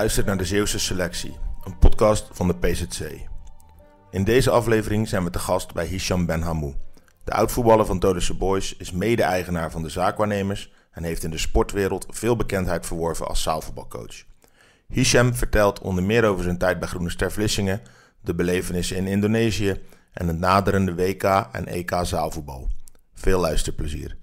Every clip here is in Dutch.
Luistert naar de Zeeuwse Selectie, een podcast van de PZC. In deze aflevering zijn we te gast bij Hisham Ben Hamou. De oud-voetballer van Todische Boys is mede-eigenaar van de zaakwaarnemers en heeft in de sportwereld veel bekendheid verworven als zaalvoetbalcoach. Hisham vertelt onder meer over zijn tijd bij Groene Ster Vlissingen, de belevenissen in Indonesië en het naderende WK en EK zaalvoetbal. Veel luisterplezier.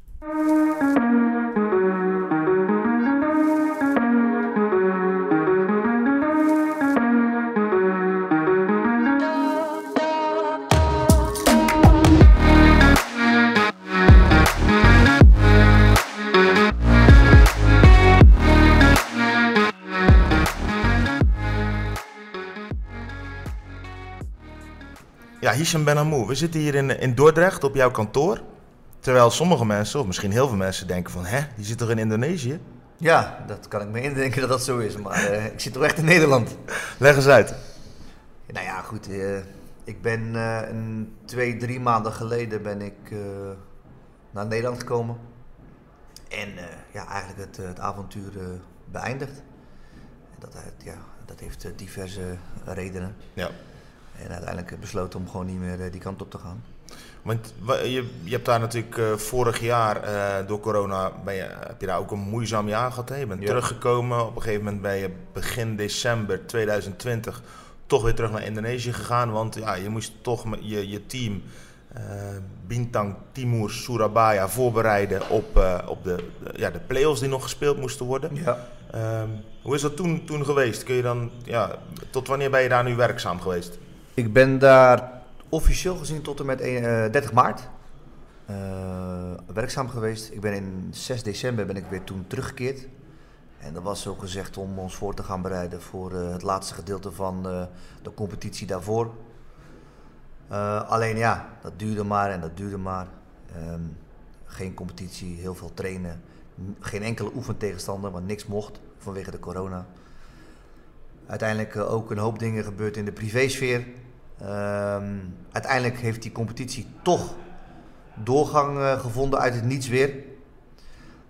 Ja, Hisham Ben Hamou, we zitten hier in, in Dordrecht op jouw kantoor. Terwijl sommige mensen, of misschien heel veel mensen, denken van... Hè, die zit toch in Indonesië? Ja, dat kan ik me indenken dat dat zo is. Maar eh, ik zit toch echt in Nederland. Leg eens uit. Nou ja, goed. eh, ik ben eh, een twee, drie maanden geleden ben ik naar Nederland gekomen. En ja, eigenlijk het, het avontuur beëindigd. Dat, ja, dat heeft diverse redenen. Ja. En uiteindelijk besloten om gewoon niet meer eh, die kant op te gaan. Want wa- je, je hebt daar natuurlijk eh, vorig jaar eh, door corona, ben je, heb je daar ook een moeizaam jaar gehad. Hè? Je bent Ja. teruggekomen, op een gegeven moment ben je begin december 2020 toch weer terug naar Indonesië gegaan. Want ja, je moest toch je, je team, eh, Bintang Timur Surabaya, voorbereiden op, eh, op de, de- ja, de play-offs die nog gespeeld moesten worden. Ja. Ehm, hoe is dat toen, toen geweest? Kun je dan, ja, tot wanneer ben je daar nu werkzaam geweest? Ik ben daar officieel gezien tot en met een- eh, 30 maart eh, werkzaam geweest. Ik ben in 6 december ben ik weer toen teruggekeerd. En dat was zo gezegd om ons voor te gaan bereiden voor eh, het laatste gedeelte van de competitie daarvoor. Alleen ja, dat duurde maar en dat duurde maar. Ehm, geen competitie, heel veel trainen. Geen enkele oefentegenstander, want niks mocht vanwege de corona. Uiteindelijk ook een hoop dingen gebeurd in de privésfeer. Ehm, uiteindelijk heeft die competitie toch doorgang eh, gevonden uit het niets weer.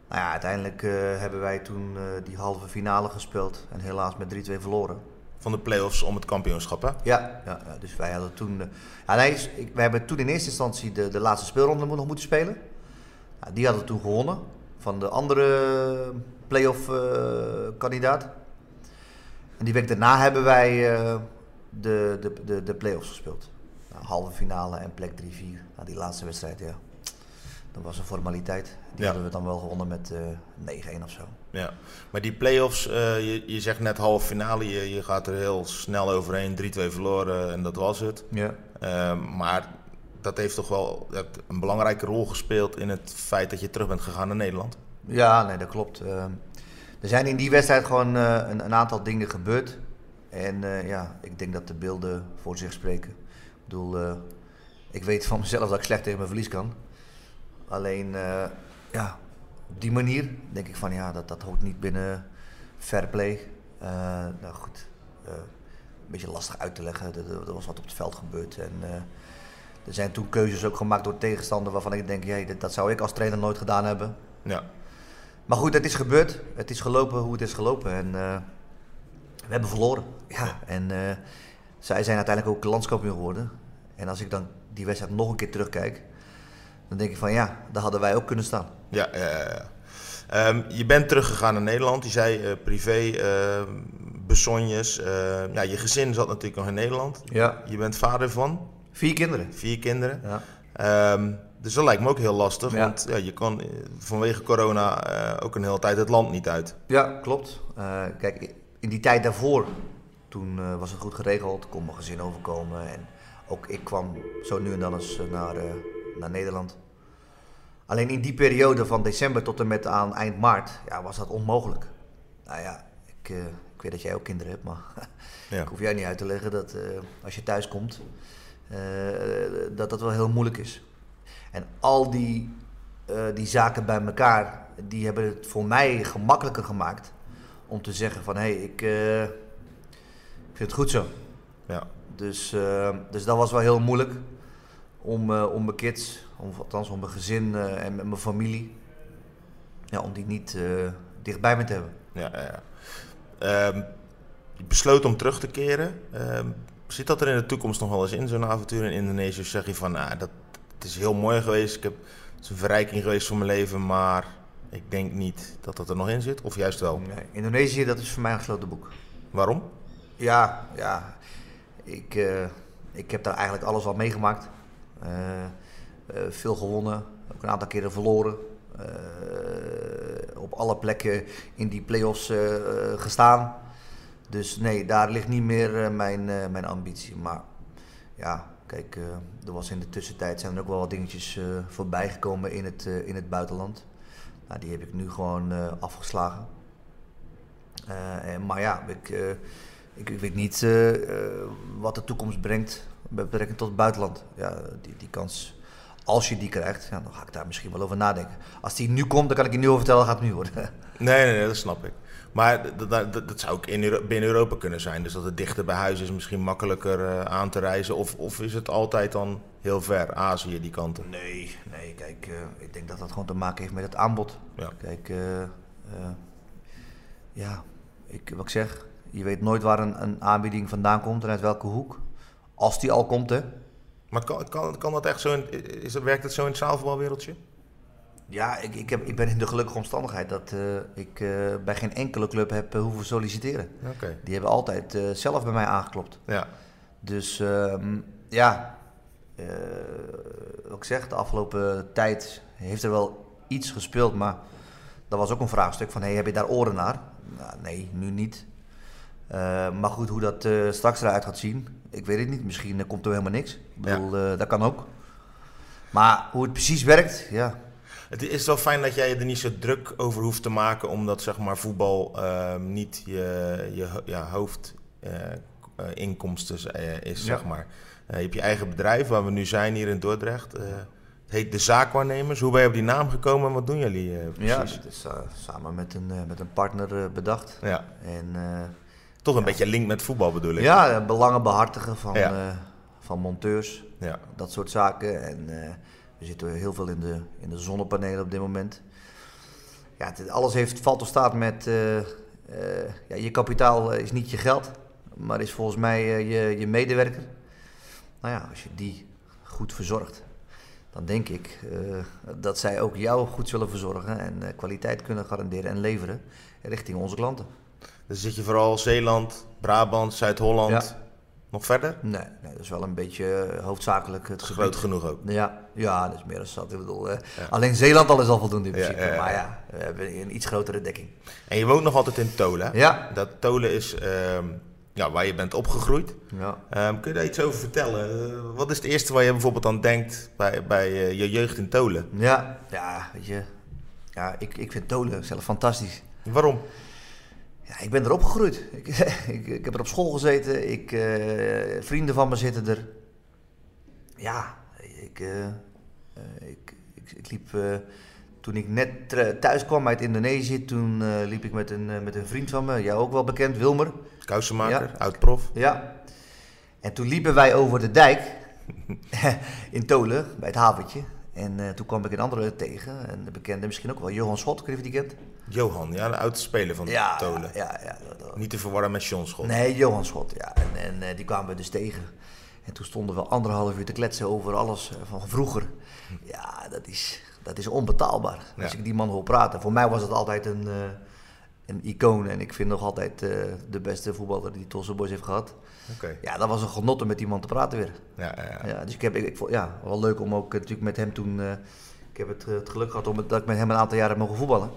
Nou ja, uiteindelijk eh, hebben wij toen eh, die halve finale gespeeld en helaas met 3-2 verloren. Van de play-offs om het kampioenschap, hè? Ja, ja, ja, dus wij hadden toen. ja, nee, wij hebben toen in eerste instantie de, de laatste speelronde nog moeten spelen. Ja, die hadden we toen gewonnen van de andere play-off kandidaat. En die week daarna hebben wij de, de, de, de play-offs gespeeld. Nou, halve finale en plek 3-4. Nou, die laatste wedstrijd, ja. Dat was een formaliteit. Die Ja. hadden we dan wel gewonnen met eh 9-1 of zo. Ja, maar die play-offs, eh, je, je zegt net halve finale, je, je gaat er heel snel overheen, 3-2 verloren en dat was het. Ja. Ehm, maar dat heeft toch wel een belangrijke rol gespeeld in het feit dat je terug bent gegaan naar Nederland. Ja, nee, dat klopt. Er zijn in die wedstrijd gewoon eh, een, een aantal dingen gebeurd. En eh, ja, ik denk dat de beelden voor zich spreken. Ik bedoel, eh, ik weet van mezelf dat ik slecht tegen mijn verlies kan. Alleen, eh, ja, op die manier denk ik van ja, dat, dat hoort niet binnen fair play. Nou goed, een beetje lastig uit te leggen. Er, was wat op het veld gebeurd. En er zijn toen keuzes ook gemaakt door tegenstander waarvan ik denk, ja, dat, dat zou ik als trainer nooit gedaan hebben. Ja, Maar goed, het is gebeurd. Het is gelopen hoe het is gelopen. En we hebben verloren. Ja, en eh, zij zijn uiteindelijk ook landskampioen geworden. En als ik dan die wedstrijd nog een keer terugkijk, dan denk ik van ja, daar hadden wij ook kunnen staan. ja, ja. ja. Ehm, je bent teruggegaan naar Nederland, je zei eh, privé, besonjes. eh, ja, je gezin zat natuurlijk nog in Nederland. Ja. Je bent vader van Vier kinderen. vier kinderen. Ja. Ehm, dus dat lijkt me ook heel lastig, Ja. want ja, je kan vanwege corona ook een hele tijd het land niet uit. Ja, klopt. Kijk, in die tijd daarvoor, toen eh, was het goed geregeld, kon mijn gezin overkomen. En ook ik kwam zo nu en dan eens eh, naar, eh, naar Nederland. Alleen in die periode van december tot en met aan eind maart, ja, was dat onmogelijk. Nou ja, ik, ik weet dat jij ook kinderen hebt, maar Ja. ik hoef jij niet uit te leggen dat als je thuis komt, dat dat wel heel moeilijk is. En al die, die zaken bij elkaar, die hebben het voor mij gemakkelijker gemaakt om te zeggen van hé, hey, ik, eh, ik vind het goed zo. Ja. Dus, eh, dus dat was wel heel moeilijk om, eh, om mijn kids, om, althans om mijn gezin en met mijn familie, ja, om die niet dichtbij me te hebben. Ja, ja, ja. Ehm, je besloot om terug te keren. Uh, zit dat er in de toekomst nog wel eens in, zo'n avontuur in Indonesië? Of zeg je van, nou, dat, het is heel mooi geweest. Ik heb, het is een verrijking geweest voor mijn leven, maar ik denk niet dat dat er nog in zit. Of juist wel? Nee, Indonesië, dat is voor mij een gesloten boek. Waarom? Ja, ja. Ik, uh, ik heb daar eigenlijk alles al meegemaakt. Uh, uh, veel gewonnen, ook een aantal keren verloren. op alle plekken in die play-offs gestaan. Dus nee, daar ligt niet meer mijn, mijn ambitie. Maar ja, kijk, er was in de tussentijd zijn er ook wel wat dingetjes voorbij gekomen in het, in het buitenland. Nou, die heb ik nu gewoon afgeslagen. En, maar ja, ik ik, ik weet niet wat de toekomst brengt met betrekking tot het buitenland. Ja, die, die kans, als je die krijgt, dan ga ik daar misschien wel over nadenken. Als die nu komt, dan kan ik je nu over vertellen, gaat het nu worden. Nee, nee, dat snap ik. Maar dat, dat, dat zou ook in binnen Europa kunnen zijn. Dus dat het dichter bij huis is misschien makkelijker uh, aan te reizen. Of, of is het altijd dan heel ver, Azië, die kanten? Nee, nee kijk, uh, ik denk dat dat gewoon te maken heeft met het aanbod. Ja. Kijk, uh, ja, ik, wat ik zeg, je weet nooit waar een, een aanbieding vandaan komt en uit welke hoek. Als die al komt, hè. Maar kan, kan, kan dat echt zo in, is, werkt het zo in het zaalvoetbalwereldje? Ja, ik, ik, heb, ik ben in de gelukkige omstandigheid dat uh, ik uh, bij geen enkele club heb uh, hoeven solliciteren. Okay. Die hebben altijd zelf bij mij aangeklopt. Ja. Dus ehm, ja, wat ik zeg, de afgelopen tijd heeft er wel iets gespeeld, maar dat was ook een vraagstuk van, hey, heb je daar oren naar? Nou, nee, nu niet. Maar goed, hoe dat straks eruit gaat zien, ik weet het niet. Misschien komt er helemaal niks. Ik bedoel, dat kan ook. Maar hoe het precies werkt, ja. Het is wel fijn dat jij er niet zo druk over hoeft te maken, omdat zeg maar, voetbal ehm, niet je, je ja, hoofdinkomsten is. Zeg maar. je hebt je eigen bedrijf, waar we nu zijn hier in Dordrecht. het heet De Zaakwaarnemers. Hoe ben je op die naam gekomen en wat doen jullie precies? Ja, het is samen met een, met een partner bedacht. Ja. En toch een beetje link met voetbal bedoel ik. Ja, belangen behartigen van, van monteurs. Ja. Dat soort zaken. En we zitten heel veel in de, in de zonnepanelen op dit moment. Ja, het, alles heeft, valt of staat met... Uh, ja, je kapitaal is niet je geld, maar is volgens mij je, je medewerker. Nou ja, als je die goed verzorgt, dan denk ik dat zij ook jou goed zullen verzorgen en kwaliteit kunnen garanderen en leveren richting onze klanten. Dan zit je vooral Zeeland, Brabant, Zuid-Holland. Nog verder? Nee, nee, dat is wel een beetje eh, hoofdzakelijk het Groot genoeg ook. Ja, ja, dat is meer dan zat. Ik bedoel, alleen Zeeland al is al voldoende in principe. maar ja, we hebben een iets grotere dekking. En je woont nog altijd in Tolen, Ja. Dat Tolen is ehm, ja, waar je bent opgegroeid. Ja. Um, kun je daar iets over vertellen? Uh, wat is het eerste waar je bijvoorbeeld aan denkt bij, bij uh, je jeugd in Tolen? Ja, ja weet je. Ja, ik, ik vind Tolen zelf fantastisch. Waarom? Ja, ik ben er opgegroeid. Ik, ik, ik heb er op school gezeten. Ik, uh, vrienden van me zitten er. Ja, ik, uh, ik, ik, ik, liep. Uh, toen ik net thuis kwam uit Indonesië, toen liep ik met een, met een vriend van me, jou ook wel bekend, Wilmer. Kousenmaker, ja. oud-prof. Ja. En toen liepen wij over de dijk in Tolen, bij het haventje. En uh, toen kwam ik een andere tegen, en de bekende misschien ook wel, Johan Schot, kun je die kent? Johan, ja, de oude speler van ja, Tolen. Ja, ja. Niet te verwarren met John Schot. Nee, Johan Schot, ja. En, en uh, die kwamen we dus tegen. En toen stonden we anderhalf uur te kletsen over alles uh, van vroeger. Ja, dat is, dat is onbetaalbaar. Ja. Als ik die man hoor praten. Voor mij was het altijd een, een icoon. En ik vind nog altijd de beste voetballer die Tosse Boys heeft gehad. Okay. Ja, dat was een genot om met die man te praten weer. Ja, ja, ja. ja dus ik heb, ik, ik vond, ja, wel leuk om ook natuurlijk met hem toen... Uh, ik heb het, het, geluk gehad om dat ik met hem een aantal jaren heb mogen voetballen.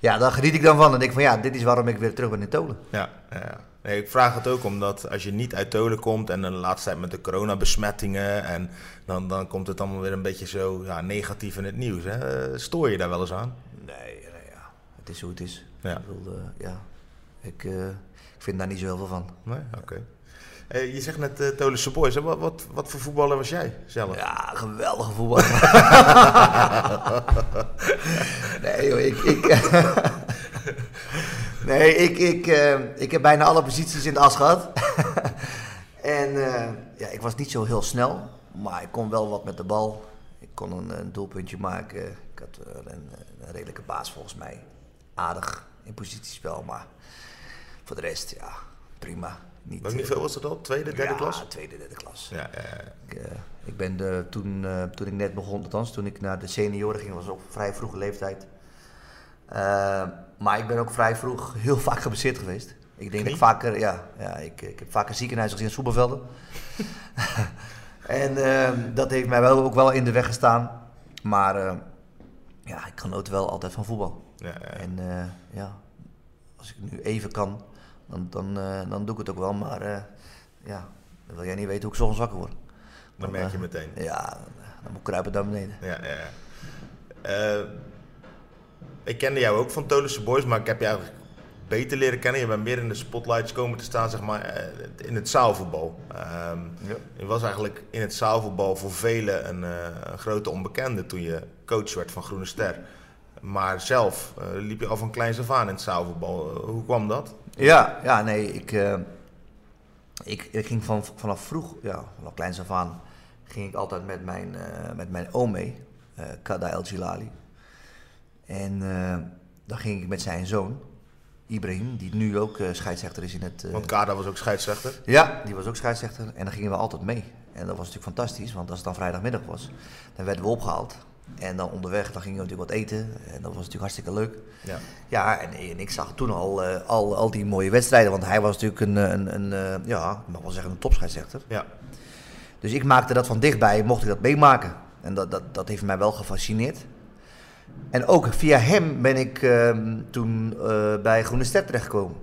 Ja, daar geniet ik dan van. En denk van ja, dit is waarom ik weer terug ben in Tolen. Ja, ja. Nee, ik vraag het ook omdat als je niet uit Tolen komt en de laatste tijd met de coronabesmettingen en dan, dan komt het allemaal weer een beetje zo ja, negatief in het nieuws. Hè? Stoor je daar wel eens aan? Nee, nee ja. het is hoe het is. Ja. Ik, bedoel, uh, ja. Ik, uh, ik vind daar niet zo heel veel van. Nee, oké. Okay. je zegt net uh, Tolense Boys. Wat, wat, wat voor voetballer was jij zelf? Ja, geweldige voetballer. nee joh, ik... ik nee, ik, ik, uh, ik heb bijna alle posities in de as gehad. en uh, ja, ik was niet zo heel snel. Maar ik kon wel wat met de bal. Ik kon een, een doelpuntje maken. Ik had een, een redelijke baas volgens mij. Aardig in positiespel, maar voor de rest, ja, prima. Niet, Welk niveau was dat al? Tweede, derde ja, klas? tweede, derde klas. Ja, ja, ja. Ik, eh, ik ben de, toen, eh, toen ik net begon, althans toen ik naar de senioren ging, was op vrij vroege leeftijd. Eh, maar ik ben ook vrij vroeg heel vaak geblesseerd geweest. Ik denk dat ik vaker, ja, ja ik, ik heb vaker ziekenhuis gezien in voetbalvelden. en ehm, dat heeft mij wel, ook wel in de weg gestaan. Maar eh, ja, ik genoot wel altijd van voetbal. ja, ja. En eh, ja, als ik nu even kan, dan, dan, eh, dan doe ik het ook wel. Maar eh, ja, dan wil jij niet weten hoe ik soms wakker word. Dan merk je meteen. Ja, dan, moet ik kruipen naar beneden. Ja, ja, ja. Eh, ik kende jou ook van Tolense Boys, maar ik heb je eigenlijk beter leren kennen. Je bent meer in de spotlights komen te staan, zeg maar, eh, in het zaalvoetbal. Ehm, Ja. Je was eigenlijk in het zaalvoetbal voor velen een, eh, een grote onbekende toen je coach werd van Groene Ster. Maar zelf eh, liep je al van kleins af aan in het zaalvoetbal. Eh, hoe kwam dat? Ja, ja nee, ik, eh, ik, ik ging van, vanaf vroeg, ja, vanaf kleins af aan, ging ik altijd met mijn, eh, met mijn oom mee, eh Kada El Jilali. En dan ging ik met zijn zoon, Ibrahim, die nu ook scheidsrechter is in het... Want Kada was ook scheidsrechter. Ja, die was ook scheidsrechter en dan gingen we altijd mee. En dat was natuurlijk fantastisch, want als het dan vrijdagmiddag was, dan werden we opgehaald. En dan onderweg, dan gingen we natuurlijk wat eten en dat was natuurlijk hartstikke leuk. Ja. Ja, en, en ik zag toen al, eh, al, al die mooie wedstrijden, want hij was natuurlijk een, een, een eh, ja, ik mag wel zeggen, een topscheidsrechter. Ja. Dus ik maakte dat van dichtbij, mocht ik dat meemaken. En dat, dat, dat heeft mij wel gefascineerd. En ook via hem ben ik ehm, toen eh, bij Groene Ster terechtgekomen.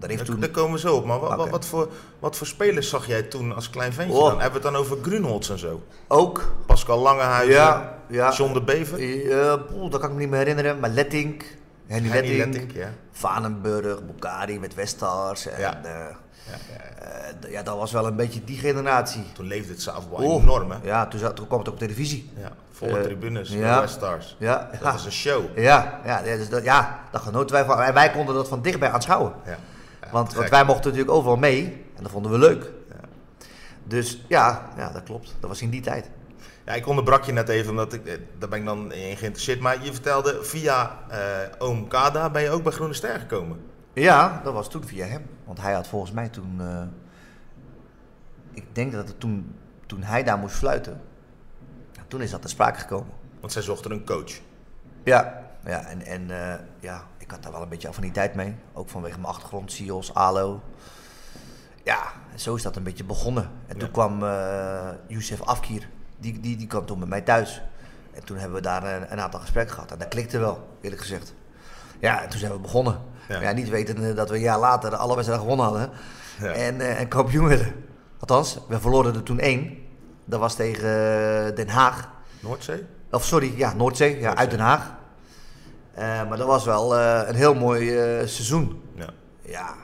Daar heeft toen... daar komen we zo op. Maar wat, wat, voor, wat voor spelers zag jij toen als klein ventje Oh. dan? Hebben we het dan over Grunholz en zo? Ook Pascal Langehuizen, Ja, ja. John de Bever, Uh, dat kan ik me niet meer herinneren. Maar Lettink, Henny Lettink, ja. Vanenburg, Bukari met Westars. En, Ja. eh, Ja, ja. eh, ja, dat was wel een beetje die generatie. Toen leefde het zaalvoetbal Oh, enorm, hè? Ja, toen, zat, toen kwam het op televisie. Ja, volle Eh, tribunes, ja. Stars. Ja, Dat ja. was een show. Ja, ja, ja, dus dat, ja, daar genoten wij van. En wij konden dat van dichtbij aanschouwen. Ja. Want, want wij mochten natuurlijk overal mee. En dat vonden we leuk. Dus ja, ja, dat klopt. Dat was in die tijd. Ja, ik onderbrak je net even, omdat ik, eh, daar ben ik dan in geïnteresseerd. Maar je vertelde, via eh, oom Kada ben je ook bij Groene Ster gekomen. Ja, dat was toen via hem. Want hij had volgens mij toen. eh, ik denk dat het toen, toen hij daar moest fluiten. Toen is dat ter sprake gekomen. Want zij zochten een coach. Ja, ja en, en eh, ja, ik had daar wel een beetje affiniteit mee. Ook vanwege mijn achtergrond, SIOS, ALO. Ja, zo is dat een beetje begonnen. En toen kwam eh Youssef Afkir, die, die, die kwam toen met mij thuis. En toen hebben we daar een, een aantal gesprekken gehad. En dat klikte wel, eerlijk gezegd. Ja, en toen zijn we begonnen. Ja. Ja. niet wetende dat we een jaar later alle wedstrijden gewonnen hadden. Ja. En, eh, en kampioen werden. Althans, we verloren er toen één. Dat was tegen Den Haag. Noordzee? Of sorry, ja, Noordzee, ja, Noordzee. uit Den Haag. Eh, maar dat was wel eh, een heel mooi eh, seizoen. Ja. Ja,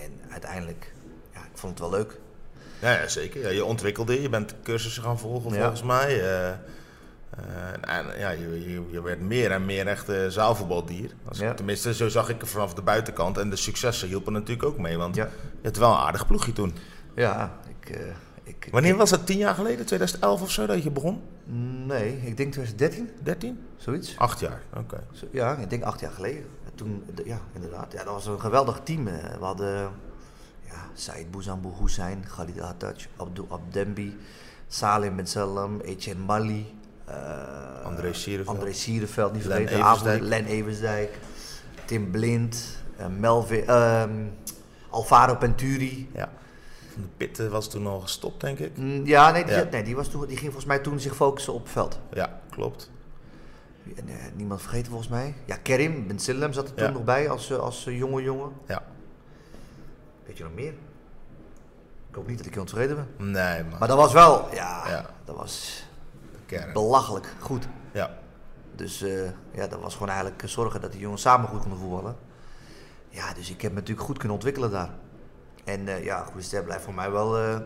en uiteindelijk, ja, ik vond het wel leuk. Ja, ja, zeker. Ja, je ontwikkelde, je. bent cursussen gaan volgen Ja. volgens mij. en ja, je, je, je werd meer en meer echt eh, zaalvoetbaldier. Als, Ja. Tenminste, zo zag ik het vanaf de buitenkant. En de successen hielpen natuurlijk ook mee, want Ja. je had wel een aardig ploegje toen. Ja, ik... ik Wanneer was dat? Tien jaar geleden? 2011 of zo dat je begon? Nee, ik denk 2013, 13? zoiets. Acht jaar, oké. Ja, ik denk acht jaar geleden. Toen, ja, inderdaad. Ja, dat was een geweldig team. We hadden ja, Said Bouzambou Hussein, Khalid Hattach, Abdul Abdembi, Salim Ben Salam, Etienne Mali. eh, André Sierenveld. André Sierenveld, niet Len vergeten. Eversdijk. Len Eversdijk. Tim Blind. eh, Melvin, ehm, Alvaro Penturi. Ja. De Pitten was toen al gestopt, denk ik. Mm, Ja, nee, die, Ja. nee die, was toen, die ging volgens mij toen zich focussen op veld. Ja, klopt. En, eh, niemand vergeten volgens mij. Ja, Kerim Ben Sillem zat er toen Ja. nog bij als, eh, als eh, jonge jongen. Ja. Weet je nog meer? Ik hoop niet dat ik iemand vergeten ben. Nee, maar, Maar dat was wel, ja, Ja. dat was belachelijk goed. Ja. Dus ja, dat was gewoon eigenlijk zorgen dat die jongens samen goed konden voetballen. Ja, dus ik heb me natuurlijk goed kunnen ontwikkelen daar. En eh, ja, Goede Ster blijft voor mij wel eh,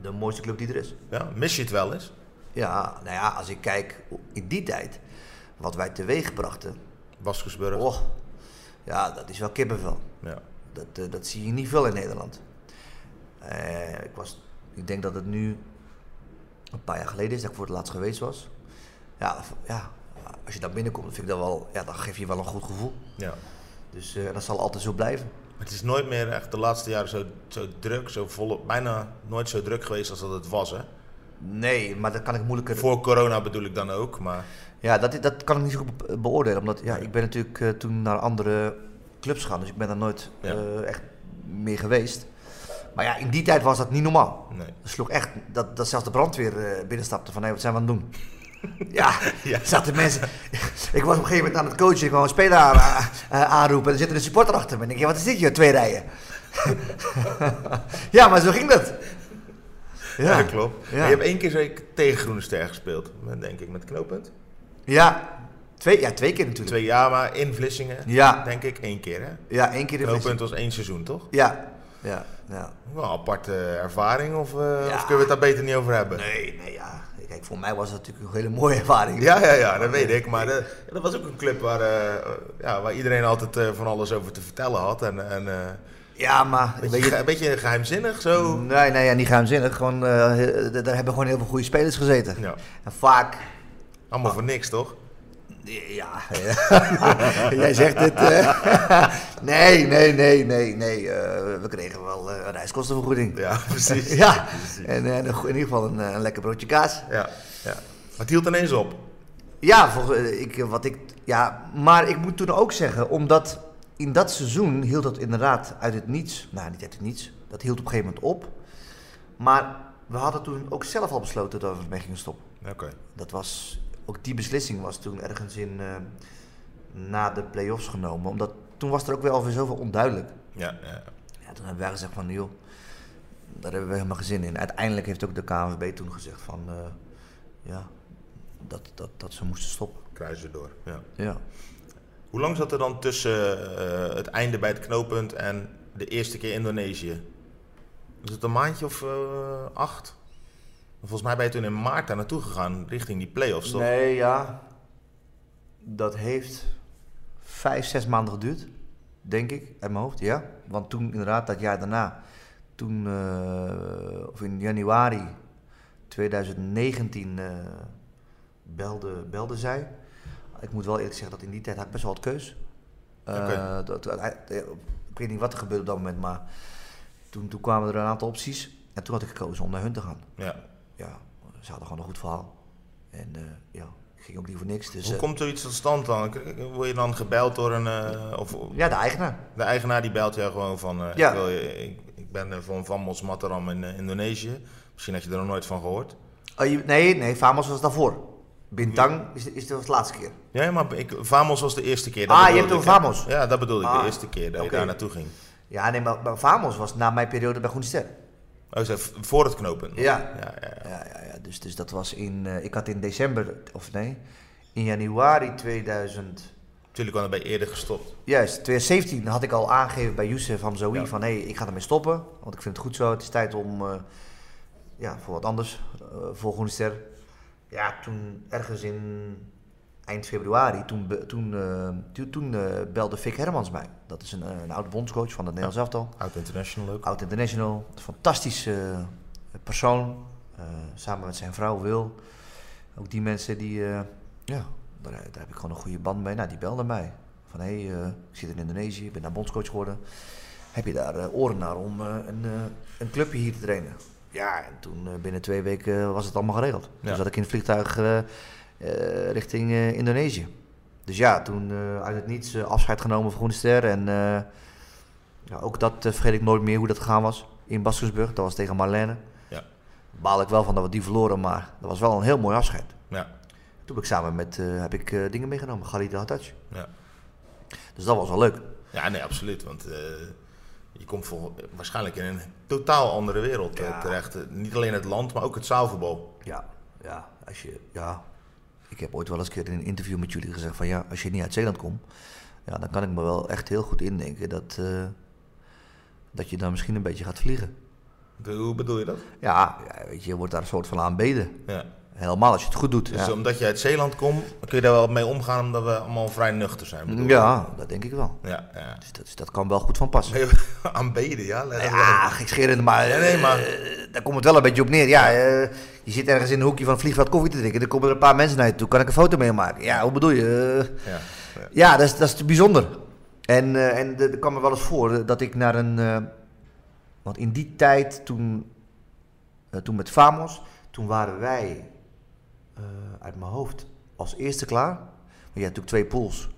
de mooiste club die er is. ja. Mis je het wel eens? Ja, nou ja, als ik kijk in die tijd wat wij teweeg brachten. Waskersburg. Oh, ja, dat is wel kippenvel. Ja. Dat, eh, dat zie je niet veel in Nederland. Ik, was, ik denk dat het nu een paar jaar geleden is dat ik voor het laatst geweest was. Ja, ja als je daar binnenkomt, vind ik dat wel, ja, dan geef je wel een goed gevoel. ja. Dus dat zal altijd zo blijven. Het is nooit meer echt de laatste jaren zo, zo druk, zo volop, bijna nooit zo druk geweest als dat het was. Hè? Nee, maar dat kan ik moeilijker... Voor corona bedoel ik dan ook, maar Ja, dat, dat kan ik niet zo goed be- beoordelen. Omdat ja, ik ben natuurlijk eh, toen naar andere clubs gegaan. Dus ik ben daar nooit Ja. eh, echt meer geweest. Maar ja, in die tijd was dat niet normaal. nee. Dat sloeg echt, dat, dat zelfs de brandweer eh, binnenstapte van, hé, wat zijn we aan het doen? Ja, Ja. zaten mensen... ik was op een gegeven moment aan het coachen, ik wou een speler aan, eh, aanroepen en er zit een supporter achter me. En ik denk, wat is dit hier, twee rijen? ja, maar zo ging dat. Ja, klopt. Ja. Je hebt één keer zeker tegen Groene Ster gespeeld, denk ik, met knooppunt. ja, twee, ja twee keer natuurlijk. Twee jaar, maar in Vlissingen, Ja, denk ik, één keer. Hè? ja, één keer de Knooppunt was één seizoen, toch? Ja, ja, ja. Wel een aparte ervaring, of, eh, Ja. of kunnen we het daar beter niet over hebben? Nee, nee, ja. Kijk, voor mij was dat natuurlijk een hele mooie ervaring. Ja, ja, ja, dat weet ik. Maar de- dat was ook een club waar, eh, ja, waar iedereen altijd eh, van alles over te vertellen had. En, en eh, Ja, maar een, beetje, je, een beetje geheimzinnig zo. Nee, nee, ja, niet geheimzinnig. Gewoon, eh, daar hebben gewoon heel veel goede spelers gezeten. Ja, En vaak... allemaal voor niks, toch? Ja, jij zegt het. eh. nee, nee, nee, nee, nee. eh, we kregen wel eh, een reiskostenvergoeding. Ja, precies. Ja, en eh, in ieder geval een, een lekker broodje kaas. Ja, ja. Maar het hield ineens op. Ja, volgens, ik, wat ik, ja, maar ik moet toen ook zeggen, omdat in dat seizoen hield dat inderdaad uit het niets. Nou, niet uit het niets. Dat hield op een gegeven moment op. Maar we hadden toen ook zelf al besloten dat we ermee gingen stoppen. Oké. Dat was, ook die beslissing was toen ergens in, eh, na de play-offs genomen. Omdat toen was er ook wel alweer zoveel onduidelijk. Ja, ja. Ja, toen hebben wij gezegd van, joh, daar hebben we helemaal geen zin in. Uiteindelijk heeft ook de KNVB toen gezegd van, eh, ja, dat, dat, dat ze moesten stoppen. kruisen door. Ja. Ja. Hoe lang zat er dan tussen eh, het einde bij het knooppunt en de eerste keer Indonesië? Was het een maandje of acht? Volgens mij ben je toen in maart daar naartoe gegaan, richting die play-offs, toch? Nee, ja. Dat heeft vijf, zes maanden geduurd. Denk ik, uit mijn hoofd, ja. Want toen inderdaad, dat jaar daarna, toen, eh, of in januari 2019, eh, belde, belde zij. Ik moet wel eerlijk zeggen dat in die tijd had ik best wel wat keus. Dat- eh, ik weet niet wat er gebeurde op dat moment, maar toen, toen kwamen er een aantal opties. En toen had ik gekozen om naar hun te gaan Ja. Ja, ze hadden gewoon een goed verhaal. En eh, ja, ik ging ook niet voor niks. Dus, Hoe eh, komt er iets tot stand dan? Word je dan gebeld door een... eh, of ja, de eigenaar. de eigenaar die belt jou gewoon van... Ja. ik, wil je, ik, ik ben van Vamos Mataram in Indonesië. Misschien had je er nog nooit van gehoord. Oh, je- nee, nee, Famos was daarvoor. Bintang is, is dat was de laatste keer. Ja, maar ik, Vamos was de eerste keer. dat Ah, je hebt ik, over hè. Vamos. Ja, dat bedoelde ik. Ah, de eerste keer dat je daar naartoe ging. Ja, nee, maar, maar Famos was na mijn periode bij Groene Ster. Oh, ze v- voor het knopen. Ja. ja, ja, ja. Ja, ja, ja. Dus, dus dat was in, eh, ik had in december, of nee, in januari 2000, Natuurlijk het bij eerder gestopt. juist, 2017 had ik al aangegeven bij Youssef Hamzoui van hé, hey, ik ga ermee stoppen. Want ik vind het goed zo, het is tijd om, eh, ja, voor wat anders, eh, voor Groene Ster. Ja, toen ergens in eind februari, toen, toen, eh, toen, toen eh, belde Vic Hermans mij. Dat is een, eh, een oude bondscoach van het Nederlands elftal. Oud International ook. Oud International, fantastische persoon. samen met zijn vrouw Wil. Ook die mensen die, ja, daar, daar heb ik gewoon een goede band mee. Nou, die belden mij. Van hé, hey, ik zit in Indonesië, ik ben daar bondscoach geworden. Heb je daar oren naar om een, een clubje hier te trainen? Ja, en toen binnen twee weken was het allemaal geregeld. Ja. Dus zat ik in het vliegtuig richting eh, Indonesië. Dus ja, toen eh, uit het niets eh, afscheid genomen van Groene Ster. En eh, ja, ook dat eh, vergeet ik nooit meer hoe dat gegaan was. In Baskersburg, dat was tegen Marlene. Ja. Baal ik wel van dat we die verloren, maar dat was wel een heel mooi afscheid. Ja, Toen heb ik samen met eh, heb ik, eh, dingen meegenomen, Khalid Haddad. ja. Dus dat was wel leuk. ja, nee, absoluut. Want eh, je komt vol, waarschijnlijk in een totaal andere wereld eh, Ja. terecht. Eh, Niet alleen het land, maar ook het zaalvoetbal. Ja, ja, als je, ja. Ik heb ooit wel eens een keer in een interview met jullie gezegd van ja, als je niet uit Zeeland komt, ja, dan kan ik me wel echt heel goed indenken dat, eh, dat je dan misschien een beetje gaat vliegen. De- hoe bedoel je dat? Ja, ja, weet je, je wordt daar een soort van aanbeden. Ja. Helemaal als je het goed doet. Dus ja. omdat je uit Zeeland komt, kun je daar wel mee omgaan omdat we allemaal vrij nuchter zijn. bedoel ja, dat denk ik wel. Ja, ja. Dus dat, dat kan wel goed van passen. Nee, Aanbeden, ja. Ja, gekscherend, maar, Nee, nee, maar- eh, daar komt het wel een beetje op neer. Ja, eh, je zit ergens in een hoekje van het vliegveld koffie te drinken. Er komen er een paar mensen naar je toe. Kan ik een foto mee maken? Ja, hoe bedoel je? Ja, ja. ja, dat is, dat is te bijzonder. En, eh en er kwam me wel eens voor dat ik naar een... want in die tijd, toen, toen met Famos, toen waren wij uit mijn hoofd als eerste klaar. Maar je had natuurlijk twee pools.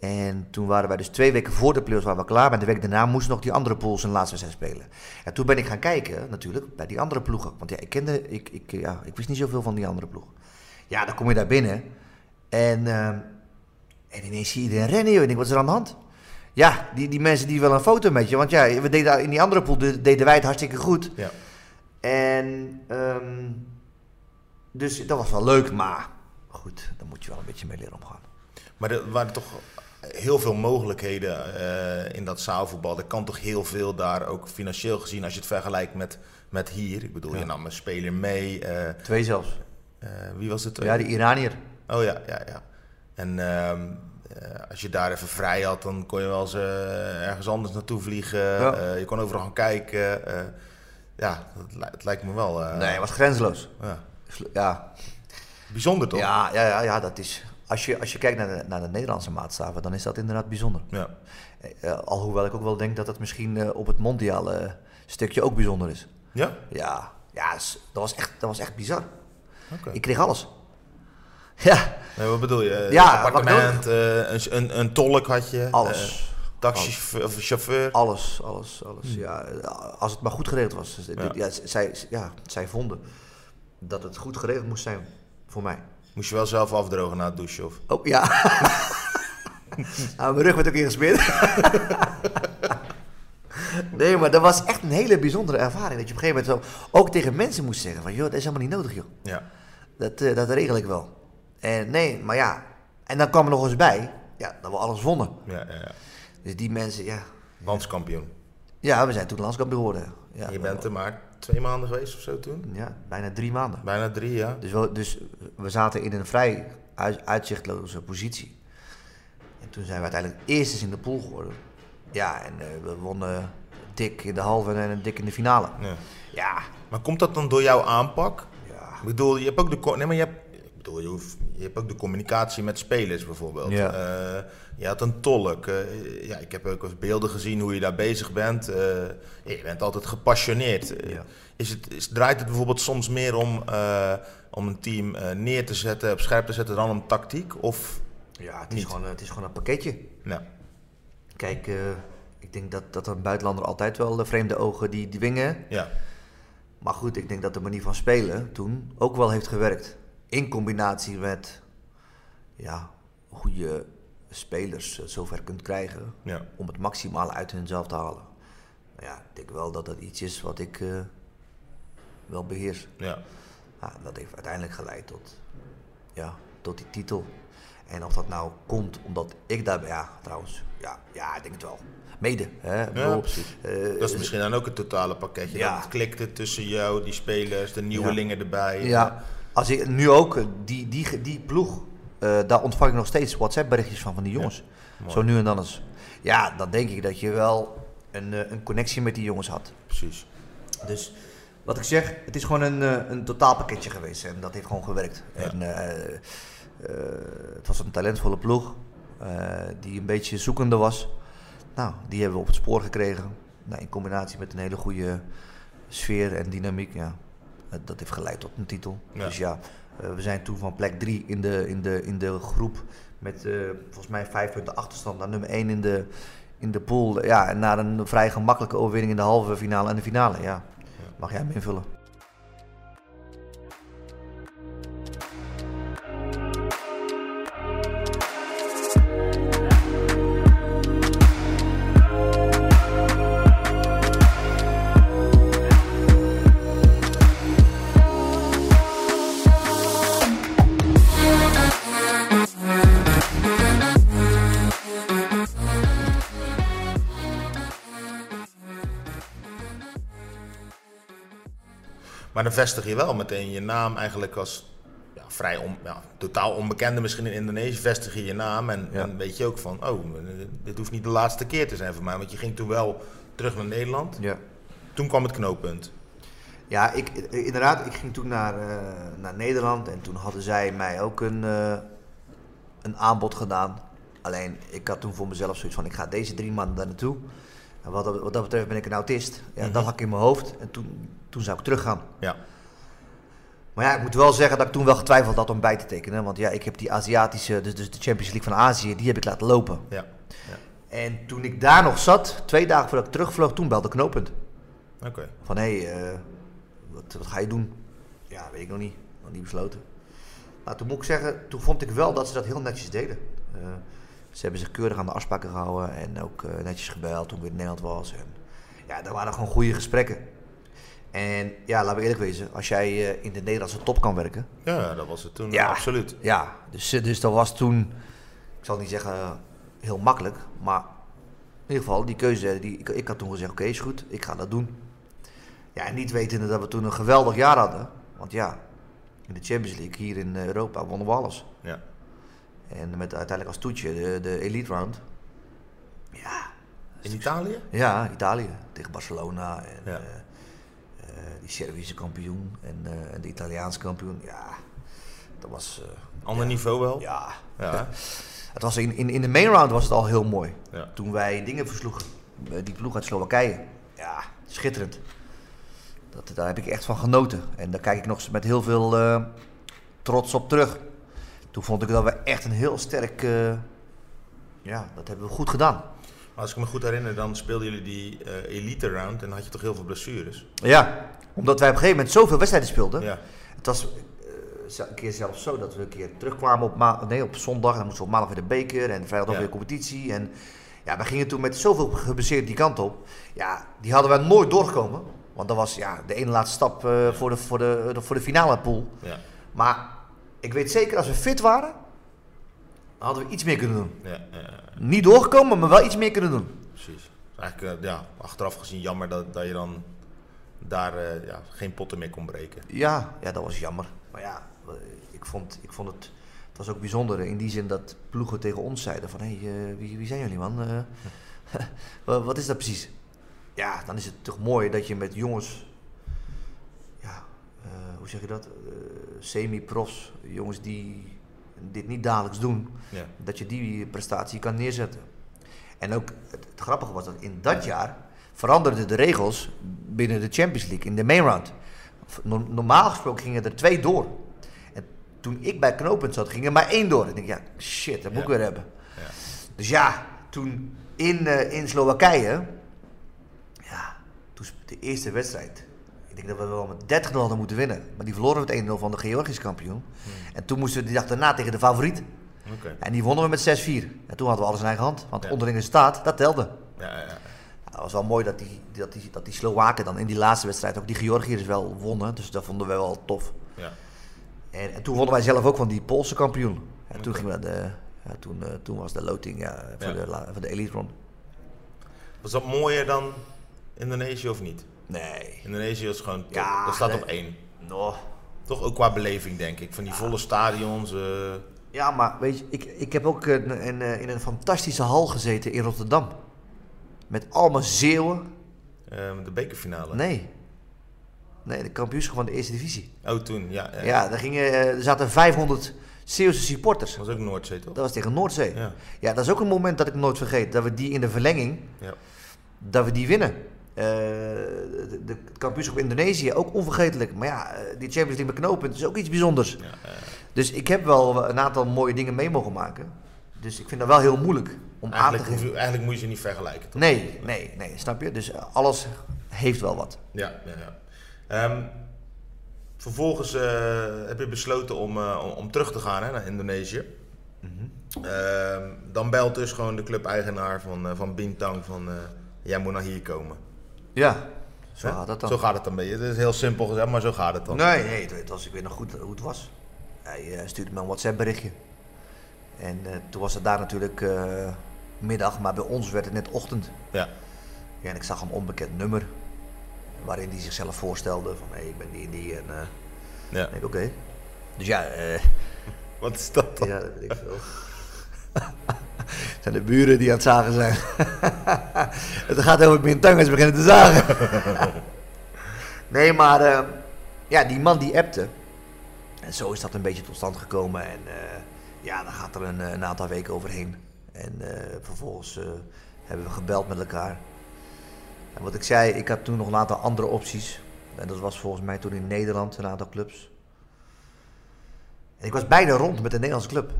En toen waren wij dus twee weken voor de playoffs waren we klaar. Maar de week daarna moesten nog die andere pools een laatste wedstrijd spelen. En toen ben ik gaan kijken, natuurlijk, bij die andere ploegen. Want ja, ik kende, ik, ik, ja, ik wist niet zoveel van die andere ploeg. Ja, dan kom je daar binnen. En, eh, en ineens zie je iedereen rennen. joh. Ik denk, wat is er aan de hand? Ja, die, die mensen die willen een foto met je. Want ja, we deden, in die andere pool de- deden wij het hartstikke goed. Ja. En ehm, dus dat was wel leuk, maar goed, dan moet je wel een beetje mee leren omgaan. Maar er waren toch heel veel mogelijkheden eh, in dat zaalvoetbal. Er kan toch heel veel daar, ook financieel gezien, als je het vergelijkt met, met hier. Ik bedoel, Ja. je nam een speler mee. eh, Twee zelfs. eh, wie was het? Ja, die Iranier. Oh ja, ja, ja. En ehm, eh, als je daar even vrij had, dan kon je wel eens ergens anders naartoe vliegen. Ja. Je kon overal gaan kijken. ja, het, li- het lijkt me wel Nee, het was grenzeloos. ja. Ja, bijzonder toch? ja, ja, ja, ja dat is... Als je, als je kijkt naar de, naar de Nederlandse maatstaven, dan is dat inderdaad bijzonder. Ja. Eh, alhoewel ik ook wel denk dat dat misschien eh, op het mondiale stukje ook bijzonder is. Ja? Ja, ja dat, was echt, dat was echt bizar. Ik kreeg alles. Ja, Nee, wat bedoel je? Ja, Een appartement, eh, een, een, een tolk had je? alles. eh, taxichauffeur of chauffeur? Alles, alles, alles. Ja, als het maar goed geregeld was. Dus, Ja. ja. zij, ja, zij vonden dat het goed geregeld moest zijn voor mij. Moest je wel zelf afdrogen na het douchen? Of? Oh ja. nou, mijn rug werd ook ingesmeerd. nee, maar dat was echt een hele bijzondere ervaring. Dat je op een gegeven moment zo ook tegen mensen moest zeggen: van joh, dat is helemaal niet nodig, joh. Ja. Dat, eh, dat regel ik wel. En nee, maar ja. En dan kwam er nog eens bij ja, dat we alles wonnen. Ja, ja, ja. Dus die mensen, ja. Landskampioen. Ja, we zijn toen landskampioen geworden. Ja, je bent er maar twee maanden geweest of zo toen? Ja, bijna drie maanden. Bijna drie, ja. Dus we, dus we zaten in een vrij uit- uitzichtloze positie. En toen zijn we uiteindelijk eerstes in de pool geworden. Ja, en eh, we wonnen dik in de halve en dik in de finale. ja. Ja, Maar komt dat dan door jouw aanpak? ja. Ik bedoel, je hebt ook de, nee, maar je hebt, bedoel, je, hoeft- je hebt ook de communicatie met spelers bijvoorbeeld. Ja. Eh, je had een tolk. eh, ja, ik heb ook eens beelden gezien hoe je daar bezig bent. Eh, je bent altijd gepassioneerd. Ja. Is het, is, draait het bijvoorbeeld soms meer om, om een team neer te zetten, op scherp te zetten, dan om tactiek? Of ja het, is Niet. gewoon, het is gewoon een pakketje. Kijk, ik denk dat, dat een buitenlander altijd wel de vreemde ogen die dwingen. ja, Maar goed, ik denk dat de manier van spelen toen ook wel heeft gewerkt. In combinatie met ja, hoe je spelers eh, zover kunt krijgen ja, om het maximale uit hunzelf te halen. Ja, ik denk wel dat dat iets is wat ik eh, wel beheers. ja. Ja, dat heeft uiteindelijk geleid tot, ja, tot die titel. En of dat nou komt omdat ik daarbij, ja, trouwens, ja, ja ik denk het wel. Mede, hè. Ja, precies. eh, Dat is misschien dan ook het totale pakketje. Ja. Dat het klikte tussen jou, die spelers, de nieuwelingen erbij. Ja, als ik nu ook, eh, die, die, die ploeg, eh, daar ontvang ik nog steeds WhatsApp-berichtjes van, van die jongens. Zo nu en dan eens. Ja, dan denk ik dat je wel een, eh, een connectie met die jongens had. Precies. Dus wat ik zeg, het is gewoon een, een totaalpakketje geweest en dat heeft gewoon gewerkt. Ja. En het was een talentvolle ploeg die een beetje zoekende was. Nou, die hebben we op het spoor gekregen. Nou, in combinatie met een hele goede sfeer en dynamiek. Ja, dat heeft geleid tot een titel. Ja. Dus ja, eh, we zijn toen van plek 3 in de, in, de, in de groep met eh, volgens mij vijf punten achterstand naar nummer 1 in de, in de pool. Ja, en naar een vrij gemakkelijke overwinning in de halve finale en de finale. Ja, mag jij hem invullen? Dan vestig je wel meteen je naam eigenlijk als ja, vrij on, ja, totaal onbekende misschien in Indonesië. Vestig je je naam en, Ja. en weet je ook van, oh, dit hoeft niet de laatste keer te zijn voor mij. Want je ging toen wel terug naar Nederland. Ja. Toen kwam het knooppunt. Ja, ik, inderdaad, ik ging toen naar, eh, naar Nederland en toen hadden zij mij ook een, eh, een aanbod gedaan. Alleen, ik had toen voor mezelf zoiets van, ik ga deze drie maanden daar naartoe. En wat, dat- wat dat betreft ben ik een autist. Ja, Mhm. Dat had ik in mijn hoofd. En toen, toen zou ik teruggaan. Ja. Maar ja, ik moet wel zeggen dat ik toen wel getwijfeld had om bij te tekenen. Want ja, ik heb die Aziatische, dus, dus de Champions League van Azië, die heb ik laten lopen. Ja. En toen ik daar nog zat, twee dagen voordat ik terugvloog, toen belde Knooppunt. Oké. Van hé, hey, eh, wat, wat ga je doen? Ja, weet ik nog niet. Nog niet besloten. Nou, toen moet ik zeggen, toen vond ik wel dat ze dat heel netjes deden. Eh, ze hebben zich keurig aan de afspraken gehouden en ook eh, netjes gebeld toen ik weer in Nederland was. En, ja, daar waren gewoon goede gesprekken. En ja, laten we eerlijk wezen, als jij eh, in de Nederlandse top kan werken. Ja, dat was het toen. Ja. Absoluut. Ja, dus, eh, dus dat was toen, ik zal niet zeggen eh, heel makkelijk, maar in ieder geval die keuze, die, ik, ik had toen gezegd, oké is goed, ik ga dat doen. Ja, en niet wetende dat we toen een geweldig jaar hadden. Want ja, in de Champions League hier in Europa wonnen we alles. Ja. En met uiteindelijk als toetje de, de Elite Round. Ja, In Italië? ja, Italië tegen Barcelona en Ja. Die Servische kampioen en eh, en de Italiaanse kampioen. Ja, dat was... eh, Ander niveau wel? ja, Ja. het was in, in, in de main round was het al heel mooi. Ja. Toen wij dingen versloegen. Eh, Die ploeg uit Slowakije. Ja, schitterend. Dat, daar heb ik echt van genoten. En daar kijk ik nog met heel veel eh, trots op terug. Toen vond ik dat we echt een heel sterk... eh, ja, dat hebben we goed gedaan. Als ik me goed herinner, dan speelden jullie die eh, elite round en had je toch heel veel blessures? Ja, omdat wij op een gegeven moment zoveel wedstrijden speelden. Ja. Het was eh, een keer zelfs zo dat we een keer terugkwamen op, ma- nee, op zondag. En dan moesten we op maandag weer de beker en vrijdag nog Ja. weer competitie. En ja, we gingen toen met zoveel gebaseerd die kant op. Ja, die hadden we nooit doorgekomen. Want dat was ja, de ene laatste stap eh, voor, de, voor, de, voor de finale pool. Ja. Maar ik weet zeker, als we fit waren, hadden we iets meer kunnen doen. Ja, Niet doorgekomen, maar wel iets meer kunnen doen. precies. Eigenlijk, eh, ja, achteraf gezien jammer dat, dat je dan daar eh, ja, geen potten meer kon breken. Ja, ja, dat was jammer. Maar ja, eh, ik vond, ik vond het, het was ook bijzonder in die zin dat ploegen tegen ons zeiden van... Hé, hey, wie, wie zijn jullie man? Wa- wat is dat precies? Ja, dan is het toch mooi dat je met jongens... Ja, hoe zeg je dat? Semi-profs, jongens die dit niet dagelijks doen... Ja. dat je die prestatie kan neerzetten. En ook het, het grappige was dat in dat jaar veranderden de regels binnen de Champions League in de main round. No- normaal gesproken gingen er twee door. En toen ik bij knooppunt zat, ging er maar één door. Ik denk, ja, shit, dat moet ik Ja. weer hebben. Ja. Dus ja, toen in, eh, in Slowakije, ja, toen de eerste wedstrijd. Ik denk dat we wel met 30 hadden moeten winnen. Maar die verloren we met 1-0 van de Georgische kampioen. En toen moesten we die dag daarna tegen de favoriet. En die wonnen we met 6-4. En toen hadden we alles in eigen hand. Want Ja. onderin de staat, dat telde. Ja, ja, ja. Het was wel mooi dat die, dat, die, dat die Slowaken dan in die laatste wedstrijd ook die Georgiërs wel wonnen. Dus dat vonden we wel tof. ja. En, en toen wonnen wij zelf ook van die Poolse kampioen. En toen, gingen we de, ja, toen, eh, toen was de loting ja, voor, Ja. De, voor de elite run. Was dat mooier dan Indonesië of niet? Nee. Indonesië is gewoon top. Ja, dat staat nee. op één. No. Toch ook qua beleving, denk ik. Van die volle stadions. eh, Ja, maar weet je, ik, ik heb ook een, een, eh, in een fantastische hal gezeten in Rotterdam. Met allemaal Zeeuwen. eh, de bekerfinale. Nee. Nee, de kampioenschap van de eerste divisie. Oh, toen, ja. ja. Ja, daar gingen, eh, er zaten 500 Zeeuwse supporters. Dat was ook Noordzee, toch? Dat was tegen Noordzee. Ja. Ja, dat is ook een moment dat ik nooit vergeet. Dat we die in de verlenging, Ja. dat we die winnen. Eh, de, de kampioenschap Indonesië, ook onvergetelijk. Maar ja, eh, die Champions League met knooppunt is ook iets bijzonders. Ja, Dus ik heb wel een aantal mooie dingen mee mogen maken. Dus ik vind dat wel heel moeilijk om aan te geven. je, eigenlijk moet je ze niet vergelijken, toch? Nee, nee, nee, snap je? Dus alles heeft wel wat. Ja, ja, ja. Ehm, vervolgens eh, heb je besloten om, om, terug te gaan hè, naar Indonesië. Mhm. Ehm, dan belt dus gewoon de club-eigenaar van, van Bintang van... jij moet naar hier komen. Ja, zo gaat dat dan. Zo gaat het beetje. Het is heel simpel gezegd, maar zo gaat het dan. Nee, nee, het, het was, ik weet nog goed hoe het was. Hij eh, stuurde me een WhatsApp berichtje. En eh, toen was het daar natuurlijk eh, middag, maar bij ons werd het net ochtend. Ja. Ja, en ik zag een onbekend nummer. Waarin hij zichzelf voorstelde van hé, ik ben die en die. En eh ja. ik denk oké. Dus ja, eh, Wat is dat dan? ja, dat weet ik veel. Het zijn de buren die aan het zagen zijn. het gaat over Bintangers beginnen te zagen. nee, maar eh, ja, die man die appte. En zo is dat een beetje tot stand gekomen. En eh, ja, dan gaat er een, eh, een aantal weken overheen. En eh, vervolgens hebben we gebeld met elkaar. En wat ik zei, ik had toen nog een aantal andere opties. En dat was volgens mij toen in Nederland een aantal clubs. En ik was bijna rond met de Nederlandse club.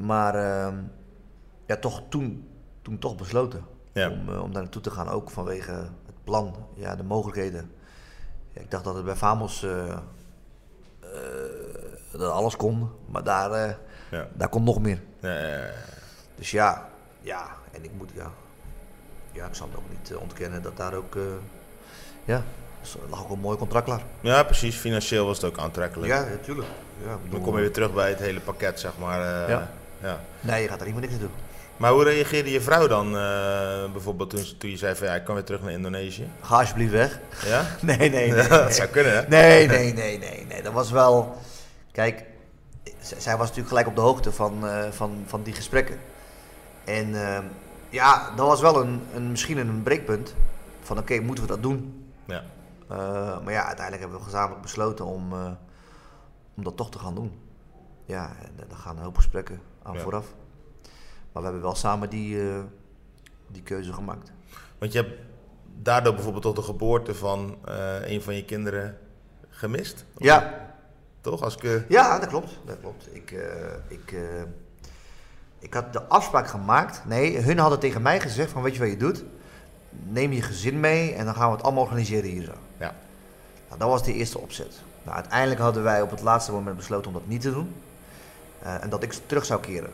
Maar ehm, ja, toch toen, toen toch besloten Ja. om, eh, om daar naartoe te gaan. Ook vanwege het plan, ja, de mogelijkheden. Ja, ik dacht dat het bij Famos eh, eh, dat alles kon. Maar daar, Ja. daar komt nog meer. Ja, ja, ja. Dus ja, ja, en ik moet, ja, ja, ik zal het ook niet ontkennen dat daar ook, eh, ja, er lag ook een mooi contract klaar. Ja, precies. Financieel was het ook aantrekkelijk. Ja, natuurlijk. Ja, Dan kom je weer terug bij het hele pakket, zeg maar. Ja. Ja. Nee, je gaat er niet meer niks aan doen. Maar hoe reageerde je vrouw dan eh, bijvoorbeeld toen, toen je zei van ja, ik kan weer terug naar Indonesië? Ga alsjeblieft weg. Ja? Nee, nee, nee. Ja, nee. dat zou kunnen, hè? Nee, nee, nee, nee, nee. Dat was wel. Kijk, zij was natuurlijk gelijk op de hoogte van, eh, van, van die gesprekken. En ehm, ja, dat was wel een, een, misschien een breekpunt. Van oké, moeten we dat doen? Ja. Eh, maar ja, uiteindelijk hebben we gezamenlijk besloten om, om dat toch te gaan doen. Ja, en daar gaan een hoop gesprekken aan Ja. vooraf. Maar we hebben wel samen die, eh, die keuze gemaakt. Want je hebt daardoor bijvoorbeeld toch de geboorte van eh, een van je kinderen gemist? Ja, Toch? Als ik, eh, Ja, dat klopt. Dat klopt. Ik, ik, ik had de afspraak gemaakt. Nee, hun hadden tegen mij gezegd van weet je wat je doet? Neem je gezin mee en dan gaan we het allemaal organiseren hier zo. ja. Nou, dat was de eerste opzet. Nou, uiteindelijk hadden wij op het laatste moment besloten om dat niet te doen. Eh, en dat ik terug zou keren.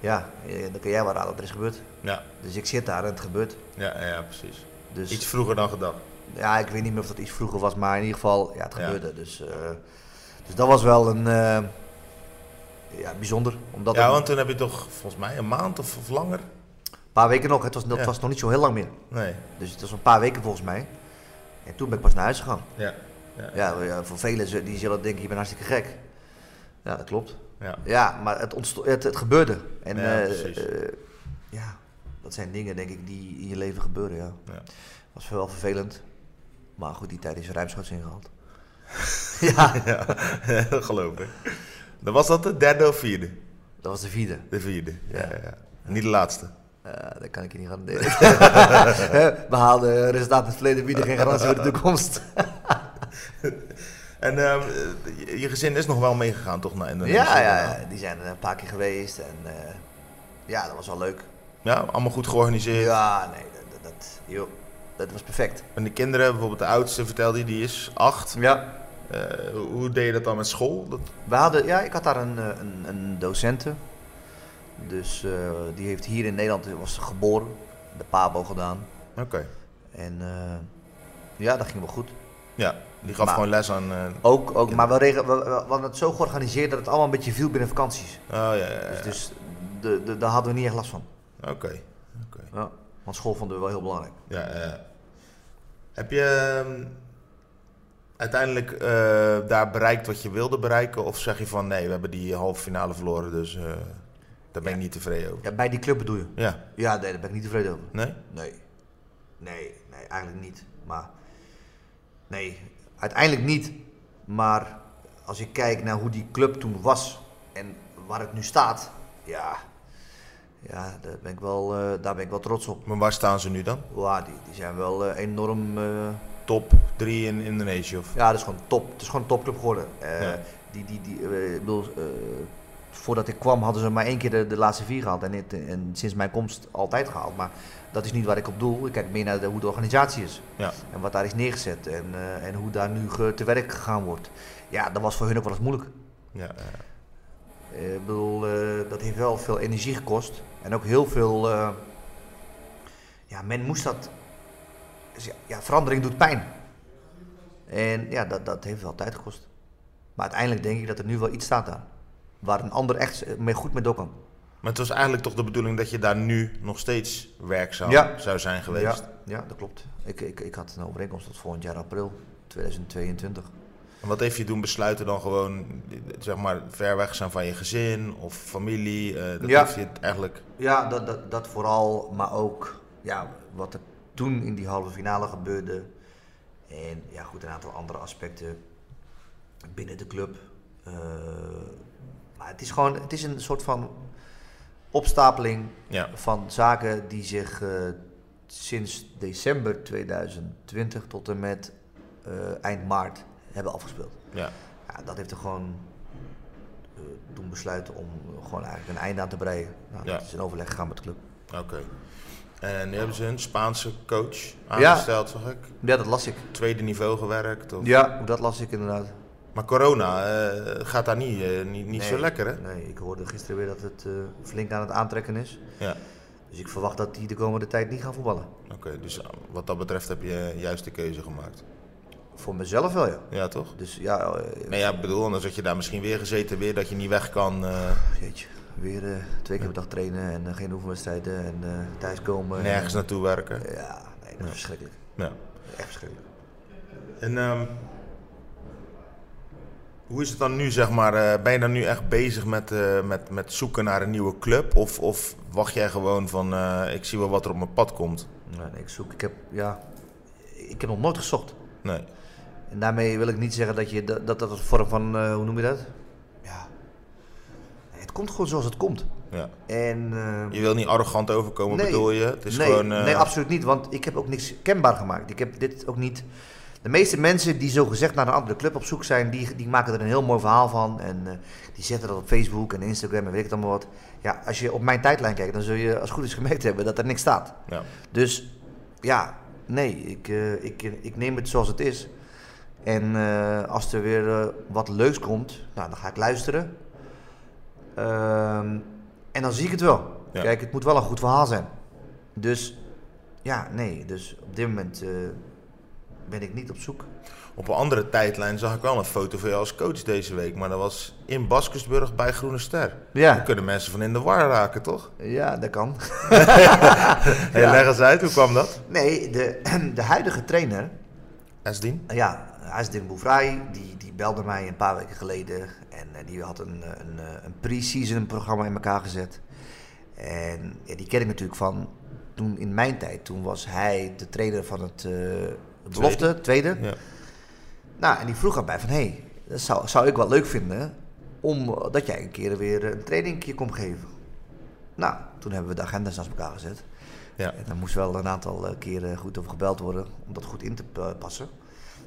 Ja, eh, dan kun jij wel raden wat er is gebeurd. Ja. Dus ik zit daar en het gebeurt. Ja, ja, precies. Dus Iets vroeger dan gedacht. ja, ik weet niet meer of dat iets vroeger was, maar in ieder geval, ja, het Ja. gebeurde. Dus, eh, dus dat was wel een, ja, bijzonder. Omdat Ja, want toen heb je toch volgens mij een maand of, of langer? een paar weken nog, het was, dat Ja. was nog niet zo heel lang meer. Nee. Dus het was een paar weken volgens mij. En toen ben ik pas naar huis gegaan. Ja. Ja. Ja, ja, voor velen die zullen denken, je bent hartstikke gek. Ja, dat klopt. Ja. Ja, maar het, het, het gebeurde. En Ja, eh, eh, ja, dat zijn dingen denk ik die in je leven gebeuren, ja. Ja. was wel vervelend. Maar goed, die tijd is ruimschoots ingehaald. ja, ja, dat geloof ik. Dan was dat de derde of vierde? dat was de vierde. De vierde. Ja, Ja. Niet de laatste. Uh, dat kan ik je niet garanderen. Behaalde resultaten in het verleden bieden geen garantie voor de toekomst. En ehm, je, gezin is nog wel meegegaan, toch, naar Indonesië? ja, ja, die zijn er een paar keer geweest. En eh, ja, dat was wel leuk. Ja, allemaal goed georganiseerd. Ja, nee, dat, dat, joh, dat was perfect. En de kinderen, bijvoorbeeld de oudste vertelde je, die is acht. Ja. Eh, hoe- deed je dat dan met school? Dat... We hadden, ja, ik had daar een, eh, een, een docente. Dus die heeft hier in Nederland, was geboren, de PABO gedaan. Oké. En eh, ja, dat ging wel goed. Ja, die gaf Maar- gewoon les aan... eh, Ook, ook maar we, regen, we, we- hadden het zo georganiseerd dat het allemaal een beetje viel binnen vakanties. Oh, ja, ja, ja. Dus, dus de, de, daar hadden we niet echt last van. Oké. oké. Ja, want school vonden we wel heel belangrijk. Ja, ja. Heb je ehm, uiteindelijk eh, daar bereikt wat je wilde bereiken? Of zeg je van nee, we hebben die halve finale verloren, dus eh, daar ben ik niet tevreden over? Ja, bij die club bedoel je? Ja, Ja, nee, daar ben ik niet tevreden over. nee? Nee. Nee, nee, eigenlijk niet. Maar nee, uiteindelijk niet. Maar als je kijkt naar hoe die club toen was en waar het nu staat, ja, ja daar, ben ik wel, eh, daar ben ik wel trots op. Maar waar staan ze nu dan? Wow, die, die zijn wel eh, enorm. eh, Top 3 in Indonesië? Of? ja, dat is gewoon top. Het is gewoon een topclub geworden. Ja. die, die, die, ik bedoel, voordat ik kwam hadden ze maar één keer de, de laatste vier gehaald. En, het- en sinds mijn komst altijd gehaald. Maar dat is niet waar ik op doel. Ik kijk meer naar de, hoe de organisatie is. Ja. En wat daar is neergezet. En, eh, en hoe daar nu ge- te werk gegaan wordt. Ja, dat was voor hun ook wel eens moeilijk. Ja. Eh, ik bedoel, eh, dat heeft wel veel energie gekost. En ook heel veel... ja, men moest dat... dus ja, verandering doet pijn. En ja, dat, dat heeft wel tijd gekost. Maar uiteindelijk denk ik dat er nu wel iets staat daar. Waar een ander echt mee goed mee door kan. Maar het was eigenlijk toch de bedoeling dat je daar nu nog steeds werkzaam Ja. zou zijn geweest? Ja, ja dat klopt. Ik, ik, ik had een overeenkomst tot volgend jaar april 2022. En wat heeft je doen besluiten dan gewoon, zeg maar, ver weg zijn van je gezin of familie? eh, dat Ja. heeft je eigenlijk... Ja, dat, dat, dat vooral, maar ook ja, wat er toen in die halve finale gebeurde. En ja, goed, een aantal andere aspecten binnen de club. Eh, maar het is gewoon, het is een soort van opstapeling Ja. van zaken die zich eh, sinds december 2020 tot en met eh, eind maart hebben afgespeeld. Ja. Ja, dat heeft er gewoon eh, doen besluiten om gewoon eigenlijk een einde aan te breien. Nou, Ja. Dat is in overleg gegaan met de club. Oké. En nu hebben ze een Spaanse coach aangesteld, zag ik. Ja, dat las ik. Tweede niveau gewerkt. Of... Ja, dat las ik inderdaad. Maar corona eh, gaat daar niet, eh, niet, niet zo lekker, hè? Nee, ik hoorde gisteren weer dat het eh, flink aan het aantrekken is. Ja. Dus ik verwacht dat die de komende tijd niet gaan voetballen. Oké, dus wat dat betreft heb je juist de keuze gemaakt. Voor mezelf wel, ja. Ja, toch? Dus ja, Nee, ja, ik bedoel, anders had je daar misschien weer gezeten, weer dat je niet weg kan. jeetje. Weer twee keer per dag trainen en geen oefenwedstrijden en thuiskomen. nergens en, naartoe werken. Ja, nee, dat is verschrikkelijk. Ja. Echt verschrikkelijk. En ehm, hoe is het dan nu, zeg maar? eh, ben je dan nu echt bezig met, eh, met, met zoeken naar een nieuwe club? Of, of wacht jij gewoon van, eh, ik zie wel wat er op mijn pad komt? Nee, nee, ik zoek, ik heb, ja, ik heb nog nooit gezocht. Nee. En daarmee wil ik niet zeggen dat je, dat dat, dat een vorm van, hoe noem je dat? Ja, het komt gewoon zoals het komt. Ja. En... Je wil niet arrogant overkomen, Nee. bedoel je? Het is nee, gewoon... nee, absoluut niet. Want ik heb ook niks kenbaar gemaakt. Ik heb dit ook niet. De meeste mensen die zo gezegd naar een andere club op zoek zijn, die, die maken er een heel mooi verhaal van. En eh, die zetten dat op Facebook en Instagram en weet ik het allemaal wat. Ja, als je op mijn tijdlijn kijkt, dan zul je als het goed is gemerkt hebben dat er niks staat. Ja. Dus ja, nee, ik, eh, ik, ik neem het zoals het is. En eh, als er weer wat leuks komt, nou, dan ga ik luisteren. Ehm, en dan zie ik het wel. Ja. Kijk, het moet wel een goed verhaal zijn. Dus ja, nee. Dus op dit moment ben ik niet op zoek. Op een andere tijdlijn zag ik wel een foto van jou als coach deze week. Maar dat was in Baskersburg bij Groene Ster. Ja. Daar kunnen mensen van in de war raken, toch? Ja, dat kan. Hey, leg eens uit, hoe kwam dat? Nee, de, de huidige trainer, Esdien? ja, Asdin Bouvrai, die, die belde mij een paar weken geleden. En eh, die had een, eh, een, eh, een pre-season programma in elkaar gezet. En ja, die ken ik natuurlijk van toen in mijn tijd. Toen was hij de trainer van het belofte, tweede. Ja. Nou, en die vroeg aan mij van, hé, hey, dat zou, zou ik wel leuk vinden om eh, dat jij een keer weer een trainingje komt geven. Nou, toen hebben we de agenda's naast elkaar gezet. Ja. En er moest wel een aantal eh, keren goed over gebeld worden om dat goed in te pa- passen.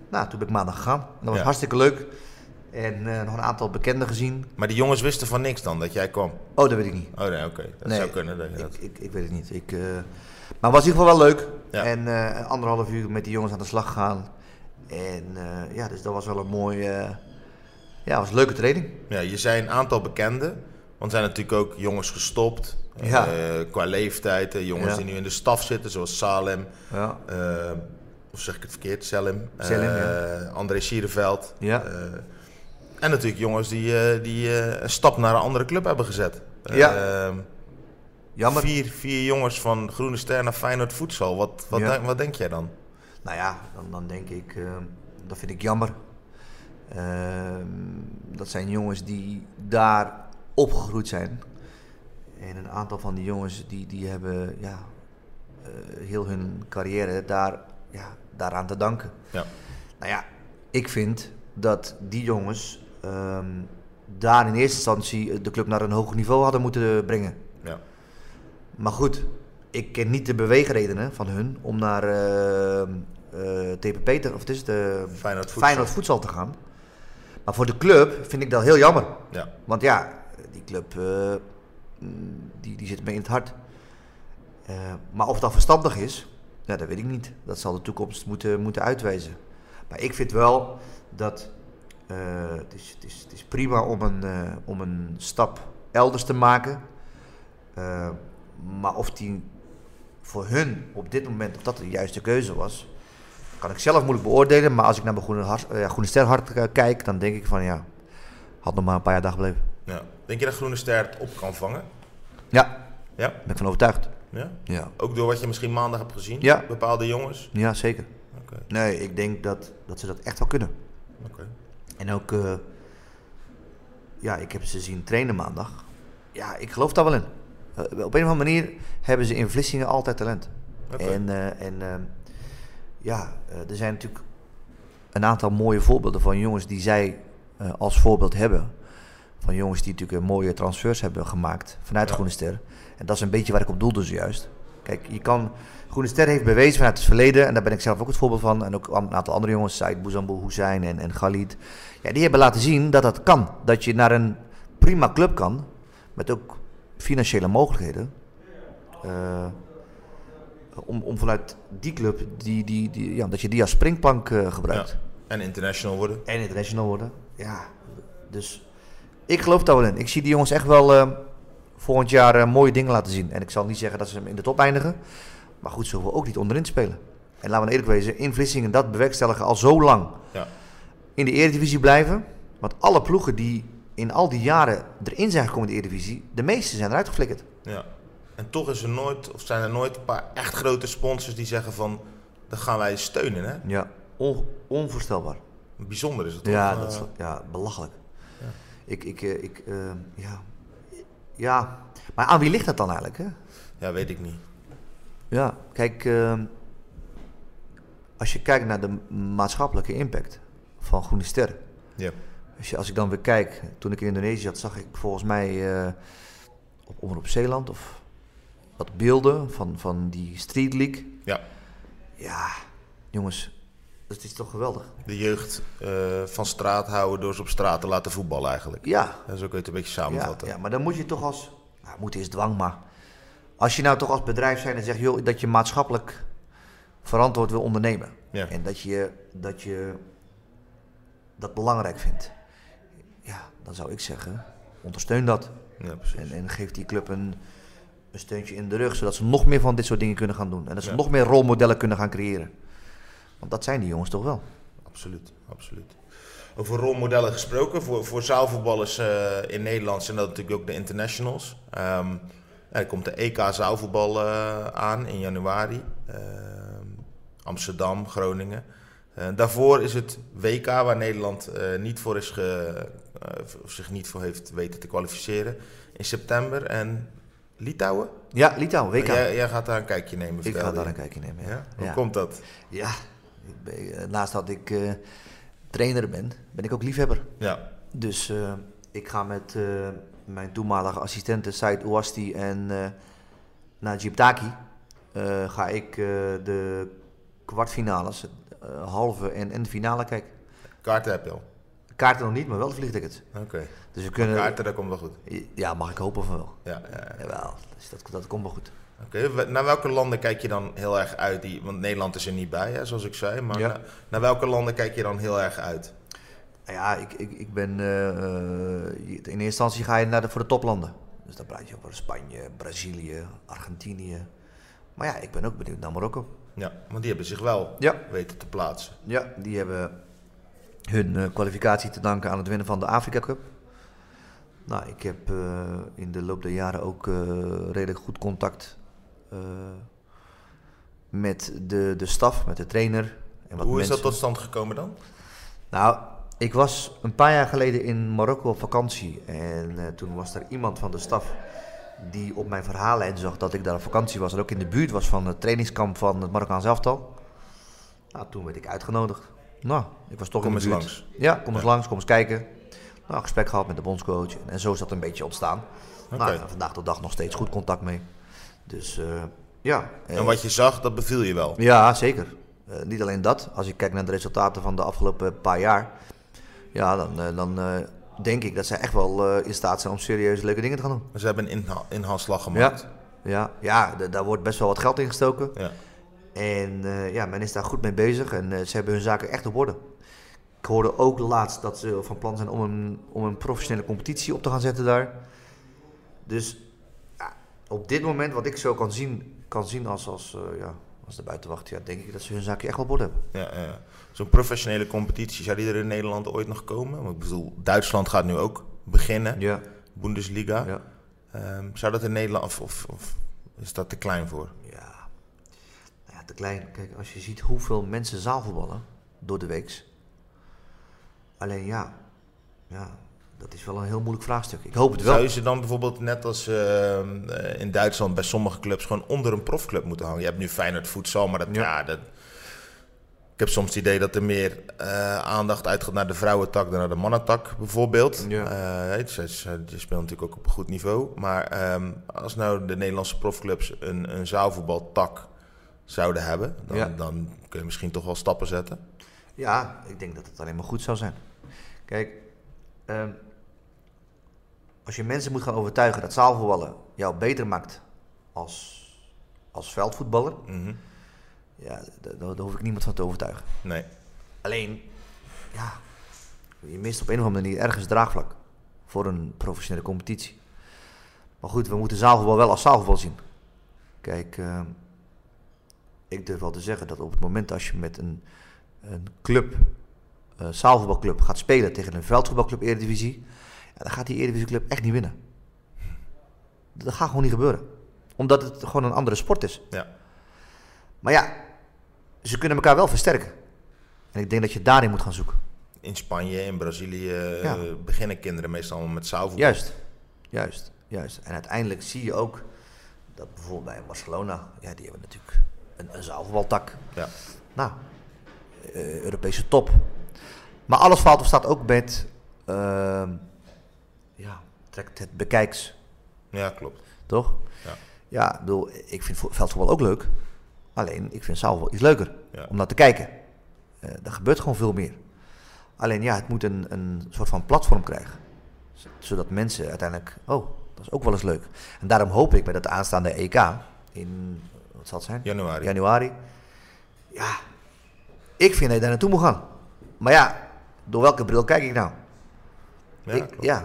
Nou, toen ben ik maandag gegaan. En dat was Ja. hartstikke leuk. En eh, nog een aantal bekenden gezien. Maar die jongens wisten van niks dan, dat jij kwam? Oh, dat weet ik niet. Oh nee, oké. Dat Nee, zou kunnen. Dat. Ik, ik, ik weet het niet. Ik, eh, maar het was in ieder geval wel leuk. Ja. En eh, anderhalf uur met die jongens aan de slag gegaan. En eh, ja, dus dat was wel een mooie, eh, ja, was een leuke training. Ja, je zei een aantal bekenden. Want er zijn natuurlijk ook jongens gestopt. Ja. qua leeftijd. jongens Ja. die nu in de staf zitten, zoals Salem. Ja. of zeg ik het verkeerd? Eh, ja. André Sierenveld. Ja. en natuurlijk jongens die, die een stap naar een andere club hebben gezet. Ja. Eh, Jammer. Vier, vier jongens van Groene Ster naar Feyenoord Voedsel. Wat, wat, Ja. denk, wat denk jij dan? Nou ja, dan, dan denk ik, eh, dat vind ik jammer. Ehm, dat zijn jongens die daar opgegroeid zijn. En een aantal van die jongens die, die hebben ja, eh, heel hun carrière daar, ja, daaraan te danken. Ja. Nou ja, ik vind dat die jongens ehm, daar in eerste instantie de club naar een hoger niveau hadden moeten brengen. Maar goed, ik ken niet de beweegredenen van hun om naar eh, eh, TPP te, of het is de Feyenoord Voedsel. Feyenoord Voedsel te gaan. Maar voor de club vind ik dat heel jammer. Ja. Want ja, die club eh, die, die zit me in het hart. Eh, maar of dat verstandig is, ja, dat weet ik niet. Dat zal de toekomst moeten, moeten uitwijzen. Maar ik vind wel dat eh, het, is, het, is, het is prima om een, eh, om een stap elders te maken. Maar of die voor hun op dit moment of dat de juiste keuze was, kan ik zelf moeilijk beoordelen. Maar als ik naar mijn Groene, Hart- eh, ja, Groene Ster hart eh, kijk, dan denk ik van ja, had nog maar een paar jaar dag gebleven. ja. Denk je dat Groene Ster het op kan vangen? Ja, Ja. ben ik van overtuigd. ja? Ja, Ook door wat je misschien maandag hebt gezien? Ja. Bepaalde jongens? ja zeker. Oké. Nee, ik denk dat, dat ze dat echt wel kunnen. Oké. En ook, eh, ja, ik heb ze zien trainen maandag. Ja, ik geloof daar wel in. Eh, op een of andere manier hebben ze in Vlissingen altijd talent. En, eh, en eh, ja, eh, er zijn natuurlijk een aantal mooie voorbeelden van jongens die zij als voorbeeld hebben. Van jongens die natuurlijk een mooie transfers hebben gemaakt vanuit Ja. Groene Ster. En dat is een beetje waar ik op doelde zojuist. Kijk, je kan... Groene Ster heeft bewezen vanuit het verleden, en daar ben ik zelf ook het voorbeeld van. En ook een aantal andere jongens, Said Bouzambou Hussein en, en Khalid. Ja, die hebben laten zien dat dat kan. Dat je naar een prima club kan, met ook financiële mogelijkheden. Eh, om, om vanuit die club, die, die, die, ja, dat je die als springplank eh, gebruikt. Ja. En international worden. En international worden. Ja, dus ik geloof daar wel in. Ik zie die jongens echt wel eh, volgend jaar mooie dingen laten zien. En ik zal niet zeggen dat ze hem in de top eindigen. Maar goed, ze hoeven ook niet onderin te spelen. En laten we eerlijk wezen, in Vlissingen dat bewerkstelligen al zo lang Ja. in de Eredivisie blijven. Want alle ploegen die in al die jaren erin zijn gekomen in de Eredivisie, de meeste zijn eruit geflikkerd. ja. En toch is er nooit, of zijn er nooit een paar echt grote sponsors die zeggen van, dat gaan wij steunen. Hè? Ja, on- onvoorstelbaar. Bijzonder is het toch? Ja, dat is, ja belachelijk. Ja. Ik, ik, eh, ik, eh, ja. ja. Maar aan wie ligt dat dan eigenlijk? Hè? ja, weet ik niet. Ja, kijk, eh, als je kijkt naar de maatschappelijke impact van Groene Ster. Ja. Als, je, als ik dan weer kijk, toen ik in Indonesië zat, zag ik volgens mij eh, op Omroep Zeeland of wat beelden van, van die Street League. Ja. Ja, jongens, dat is toch geweldig? De jeugd eh, van straat houden door ze op straat te laten voetballen eigenlijk. Ja, Ja, zo kun je het een beetje ja, samenvatten. ja, maar dan moet je toch als, nou, moeten is dwang, maar als je nou toch als bedrijf zijn en zegt, joh, dat je maatschappelijk verantwoord wil ondernemen. Ja. En dat je, dat je dat belangrijk vindt. Dan zou ik zeggen, ondersteun dat. Ja, precies. En, en geef die club een, een steuntje in de rug, zodat ze nog meer van dit soort dingen kunnen gaan doen. En dat ze Ja. nog meer rolmodellen kunnen gaan creëren. Want dat zijn die jongens toch wel. Absoluut, absoluut. Over rolmodellen gesproken, voor, voor zaalvoetballers eh, in Nederland zijn dat natuurlijk ook de internationals. Ehm, er komt de EK zaalvoetbal eh, aan in januari. Ehm, Amsterdam, Groningen. Eh, daarvoor is het WK waar Nederland niet voor is ge, of zich niet voor heeft weten te kwalificeren in september. En Litouwen? Ja, Litouwen, WK. Jij, jij gaat daar een kijkje nemen. ik ga daar een kijkje nemen. Ja? Ja, Hoe ja. komt dat? ja. Eh, naast dat ik eh, trainer ben, ben ik ook liefhebber. Ja, Dus eh, ik ga met eh, mijn toenmalige assistenten Said Ouasti en eh Najib Taki... eh, ga ik eh, de kwartfinales, eh, halve en, en de finale kijken. kaarten heb je al. Kaarten nog niet, maar wel de vliegtickets. Oké. Dus we kunnen... Kaarten, dat komt wel goed. Ja, mag ik hopen van wel. Ja, ja. Jawel, dus dat, dat komt wel goed. Oké, naar welke landen kijk je dan heel erg uit? Die, want Nederland is er niet bij, hè, zoals ik zei. Maar Ja. na- naar welke landen kijk je dan heel erg uit? Nou Ja, ik, ik, ik ben. eh, eh, in eerste instantie ga je naar de, voor de toplanden. Dus dan praat je over Spanje, Brazilië, Argentinië. Maar ja, ik ben ook benieuwd naar Marokko. Ja, want die hebben zich wel Ja. weten te plaatsen. Ja, die hebben hun eh, kwalificatie te danken aan het winnen van de Afrika Cup. Nou, ik heb eh, in de loop der jaren ook eh, redelijk goed contact met de, de staf, met de trainer. En wat Hoe is dat tot stand gekomen dan? Nou, ik was een paar jaar geleden in Marokko op vakantie. En toen was er iemand van de staf die op mijn verhalen en zag dat ik daar op vakantie was. En ook in de buurt was van het trainingskamp van het Marokkaans elftal. Nou, toen werd ik uitgenodigd. Nou, ik was toch Kom in de eens buurt. langs. Ja, kom eens langs, kom eens kijken. Nou, gesprek gehad met de bondscoach. En, zo is dat een beetje ontstaan. Oké. Nou, vandaag de dag nog steeds goed contact mee. Dus eh, ja. eh, En wat je zag, dat beviel je wel. ja, zeker. Eh, niet alleen dat. Als ik kijk naar de resultaten van de afgelopen paar jaar. Ja, dan, eh, dan eh, denk ik dat zij echt wel eh, in staat zijn om serieus leuke dingen te gaan doen. Ze hebben een inha- inhaalslag gemaakt. Ja, ja d- daar wordt best wel wat geld in gestoken. Ja. En eh, ja, men is daar goed mee bezig. En eh, ze hebben hun zaken echt op orde. Ik hoorde ook laatst dat ze van plan zijn om een, om een professionele competitie op te gaan zetten daar. Dus ja, op dit moment, wat ik zo kan zien, kan zien als, als, eh, ja, als de buitenwacht, ja, denk ik dat ze hun zaken echt wel op orde hebben. Ja, ja. Zo'n professionele competitie, zou die er in Nederland ooit nog komen? Want ik bedoel, Duitsland gaat nu ook beginnen, Ja, Bundesliga. ja. Ehm, zou dat in Nederland, of, of, of is dat te klein voor? Ja. Ja, te klein. Kijk, als je ziet hoeveel mensen zaalvoetballen door de weeks. Alleen ja, ja, dat is wel een heel moeilijk vraagstuk. Ik hoop het wel. Zou je ze dan bijvoorbeeld net als ehm, eh, in Duitsland bij sommige clubs gewoon onder een profclub moeten hangen? Je hebt nu Feyenoord voedsel, maar dat, ja. Ja. dat, Ik heb soms het idee dat er meer eh, aandacht uitgaat naar de vrouwentak dan naar de mannentak, bijvoorbeeld. Ja. Het is- je speelt natuurlijk ook op een goed niveau. Maar ehm, als nou de Nederlandse profclubs een, een zaalvoetbaltak zouden hebben, dan, Ja. dan kun je misschien toch wel stappen zetten. Ja, ik denk dat het alleen maar goed zou zijn. Kijk, ehm, als je mensen moet gaan overtuigen dat zaalvoetballen jou beter maakt als, als veldvoetballer, Mhm. ja, daar, daar hoef ik niemand van te overtuigen. Nee. Alleen, ja, je mist op een of andere manier ergens draagvlak voor een professionele competitie. Maar goed, we moeten zaalvoetbal wel als zaalvoetbal zien. Kijk, ehm, ik durf wel te zeggen dat op het moment als je met een, een club, een zaalvoetbalclub, gaat spelen tegen een veldvoetbalclub Eredivisie, dan gaat die Eredivisieclub echt niet winnen. Dat gaat gewoon niet gebeuren. Omdat het gewoon een andere sport is. Ja. Maar ja, ze kunnen elkaar wel versterken. En ik denk dat je daarin moet gaan zoeken. In Spanje, in Brazilië Ja. eh, beginnen kinderen meestal met zaalvoetbal. Juist, juist, juist. En uiteindelijk zie je ook dat bijvoorbeeld bij Barcelona, ja, die hebben natuurlijk een, een zaalvoetbaltak. Ja. Nou, eh, Europese top. Maar alles valt of staat ook met, ehm, ja, trekt het bekijks, ja, klopt. toch? Ja. Ja, ik bedoel, ik vind vo- veldvoetbal ook leuk. Alleen, ik vind zaalvoetbal iets leuker Ja. om naar te kijken. Eh er gebeurt gewoon veel meer. Alleen ja, het moet een, een soort van platform krijgen. Zodat mensen uiteindelijk, oh, dat is ook wel eens leuk. En daarom hoop ik bij dat aanstaande EK in, wat zal het zijn? Januari. Januari. Ja, ik vind dat je daar naartoe moet gaan. Maar ja, door welke bril kijk ik nou? Ja, ik, ja,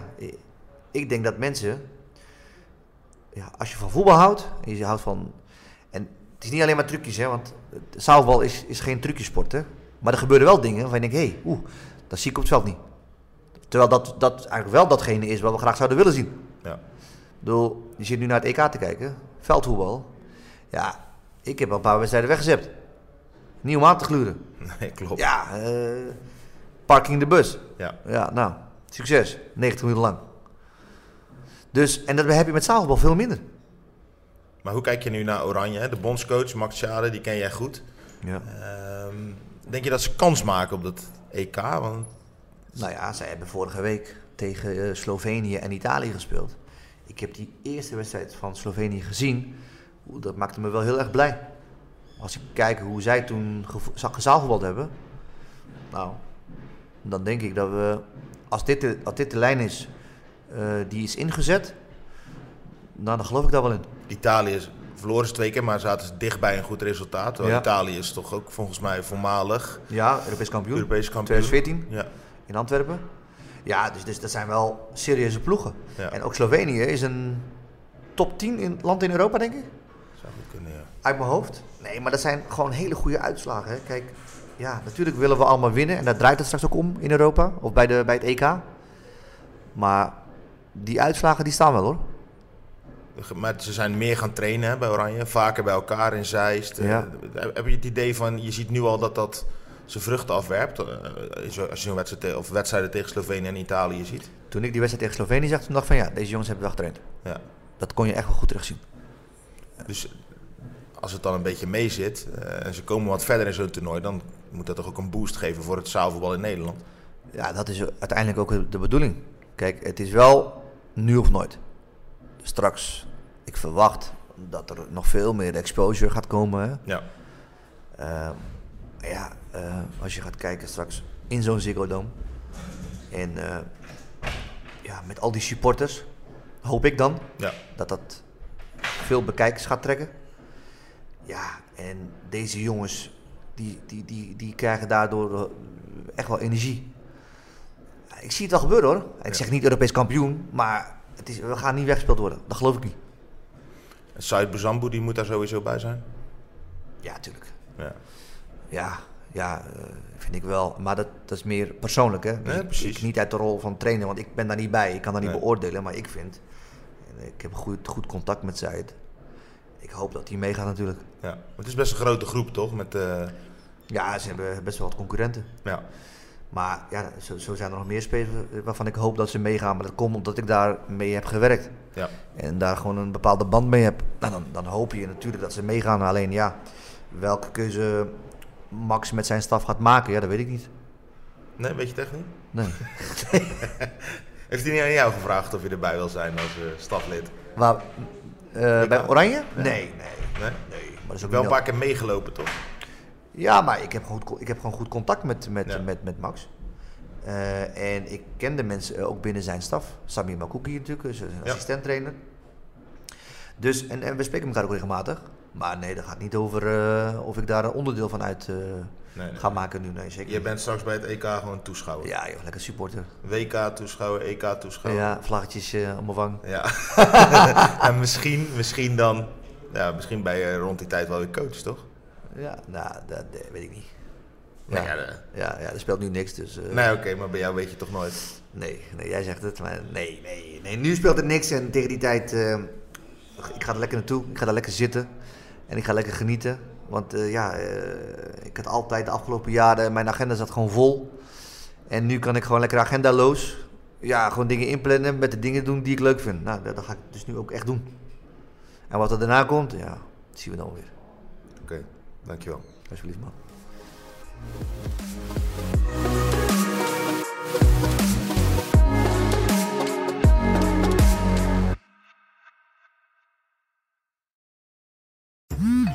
ik, denk dat mensen, ja, als je van voetbal houdt, en je houdt van, en het is niet alleen maar trucjes, hè, want zaalbal is, is geen trucjesport, hè. Maar er gebeuren wel dingen waarvan je denkt, hé, hey, oeh, dat zie ik op het veld niet. Terwijl dat, dat eigenlijk wel datgene is wat we graag zouden willen zien. Ja. Ik bedoel, je zit nu naar het EK te kijken, veldvoetbal. Ja, ik heb al een paar wedstrijden weggezet. Niet om aan te gluren. Nee, klopt. Ja, eh, parking de bus. Ja. Ja, nou, succes. 90 minuten lang. Dus, en dat heb je met zaalvoetbal veel minder. Maar hoe kijk je nu naar Oranje? hè? De bondscoach Max Schade, die ken jij goed. Ja. Ehm, denk je dat ze kans maken op dat EK? Want Nou ja, zij hebben vorige week tegen eh, Slovenië en Italië gespeeld. Ik heb die eerste wedstrijd van Slovenië gezien. Dat maakte me wel heel erg blij. Als ik kijk hoe zij toen gezaalvoetbald hebben. Nou, dan denk ik dat we, als dit de, als dit de lijn is eh, die is ingezet, nou, dan geloof ik daar wel in. Italië is, verloren ze twee keer, maar zaten ze dichtbij een goed resultaat. Ja. Italië is toch ook volgens mij voormalig Ja, Europees kampioen. Europees kampioen. 2014 Ja, in Antwerpen. Ja, dus, dus dat zijn wel serieuze ploegen. Ja. En ook Slovenië is een top 10 in, land in Europa, denk ik. zou goed kunnen, ja. Uit mijn hoofd. Nee, maar dat zijn gewoon hele goede uitslagen. Hè. Kijk, ja, natuurlijk willen we allemaal winnen. En daar draait het straks ook om in Europa. Of bij, de, bij het EK. Maar die uitslagen, die staan wel hoor. Maar ze zijn meer gaan trainen hè, bij Oranje, vaker bij elkaar in Zeist. Eh, Ja. Heb je het idee van, je ziet nu al dat dat zijn vruchten afwerpt? Eh, Als je een wedstrijd of wedstrijden tegen Slovenië en Italië ziet. Toen ik die wedstrijd tegen Slovenië zag, toen dacht ik van ja, deze jongens hebben wel getraind. Ja. Dat kon je echt wel goed terugzien. Dus als het dan een beetje mee zit eh, en ze komen wat verder in zo'n toernooi, dan moet dat toch ook een boost geven voor het zaalvoetbal in Nederland. Ja, dat is uiteindelijk ook de bedoeling. Kijk, het is wel nu of nooit. Straks, ik verwacht dat er nog veel meer exposure gaat komen. Hè? Ja, Ehm, ja, eh, als je gaat kijken straks in zo'n Ziggo Dome. En eh, ja, met al die supporters, hoop ik dan ja, dat dat veel bekijkers gaat trekken. Ja, en deze jongens, die, die, die, die krijgen daardoor eh, echt wel energie. Ik zie het wel gebeuren hoor. Ik Ja. zeg niet Europees kampioen, maar het is, we gaan niet weggespeeld worden. Dat geloof ik niet. en Said die moet daar sowieso bij zijn. Ja, natuurlijk. Ja, Ja, ja eh, vind ik wel. Maar dat, dat is meer persoonlijk, hè? Dus Nee, precies. Ik, niet uit de rol van trainer, want ik ben daar niet bij. Ik kan dat niet Nee. beoordelen, maar ik vind... Ik heb goed, goed contact met Zaid. Ik hoop dat hij meegaat natuurlijk. ja. Het is best een grote groep toch? Met, eh, Ja, ze hebben best wel wat concurrenten. ja. Maar ja, zo, zo zijn er nog meer spelers waarvan ik hoop dat ze meegaan. Maar dat komt omdat ik daar mee heb gewerkt. Ja. En daar gewoon een bepaalde band mee heb. Nou, dan, dan hoop je natuurlijk dat ze meegaan. Alleen ja, welke keuze Max met zijn staf gaat maken, ja, dat weet ik niet. Nee, weet je het echt niet? Nee. Heeft hij niet aan jou gevraagd of je erbij wil zijn als eh, staflid? Waar, bij Oranje? Nee, nee. Nee? nee. Maar dat is ook Wel een paar keer meegelopen, toch? Ja, maar ik heb, goed, ik heb gewoon goed contact met, met, Ja. met, met Max. Eh, en ik ken de mensen eh, ook binnen zijn staf. Samir Makouki natuurlijk, dus een Ja. assistent-trainer. Dus, en, en we spreken elkaar ook regelmatig. Maar nee, dat gaat niet over eh, of ik daar een onderdeel van uit eh, Nee, nee. ga maken nu. Nee, zeker Je bent straks bij het EK gewoon toeschouwer. Ja, joh, lekker supporter. WK-toeschouwer, EK-toeschouwer. Ja, vlaggetjes eh om mijn wang. Ja. en misschien, misschien dan, ja, misschien je rond die tijd wel weer coach, toch? Ja, nou, dat weet ik niet. Ja. Ja, Ja, de- ja, ja, er speelt nu niks, dus... nee, oké, maar bij jou weet je toch nooit. Nee, nee, jij zegt het, maar nee, nee, nee. Nu speelt het niks en tegen die tijd, ik ga er lekker naartoe, ik ga daar lekker zitten en ik ga lekker genieten. Want eh, ja, eh, ik had altijd de afgelopen jaren, mijn agenda zat gewoon vol. En nu kan ik gewoon lekker agendaloos, ja, gewoon dingen inplannen met de dingen doen die ik leuk vind. Nou, dat, dat ga ik dus nu ook echt doen. En wat er daarna komt, ja, dat zien we dan weer. Oké, dankjewel. Alsjeblieft, man.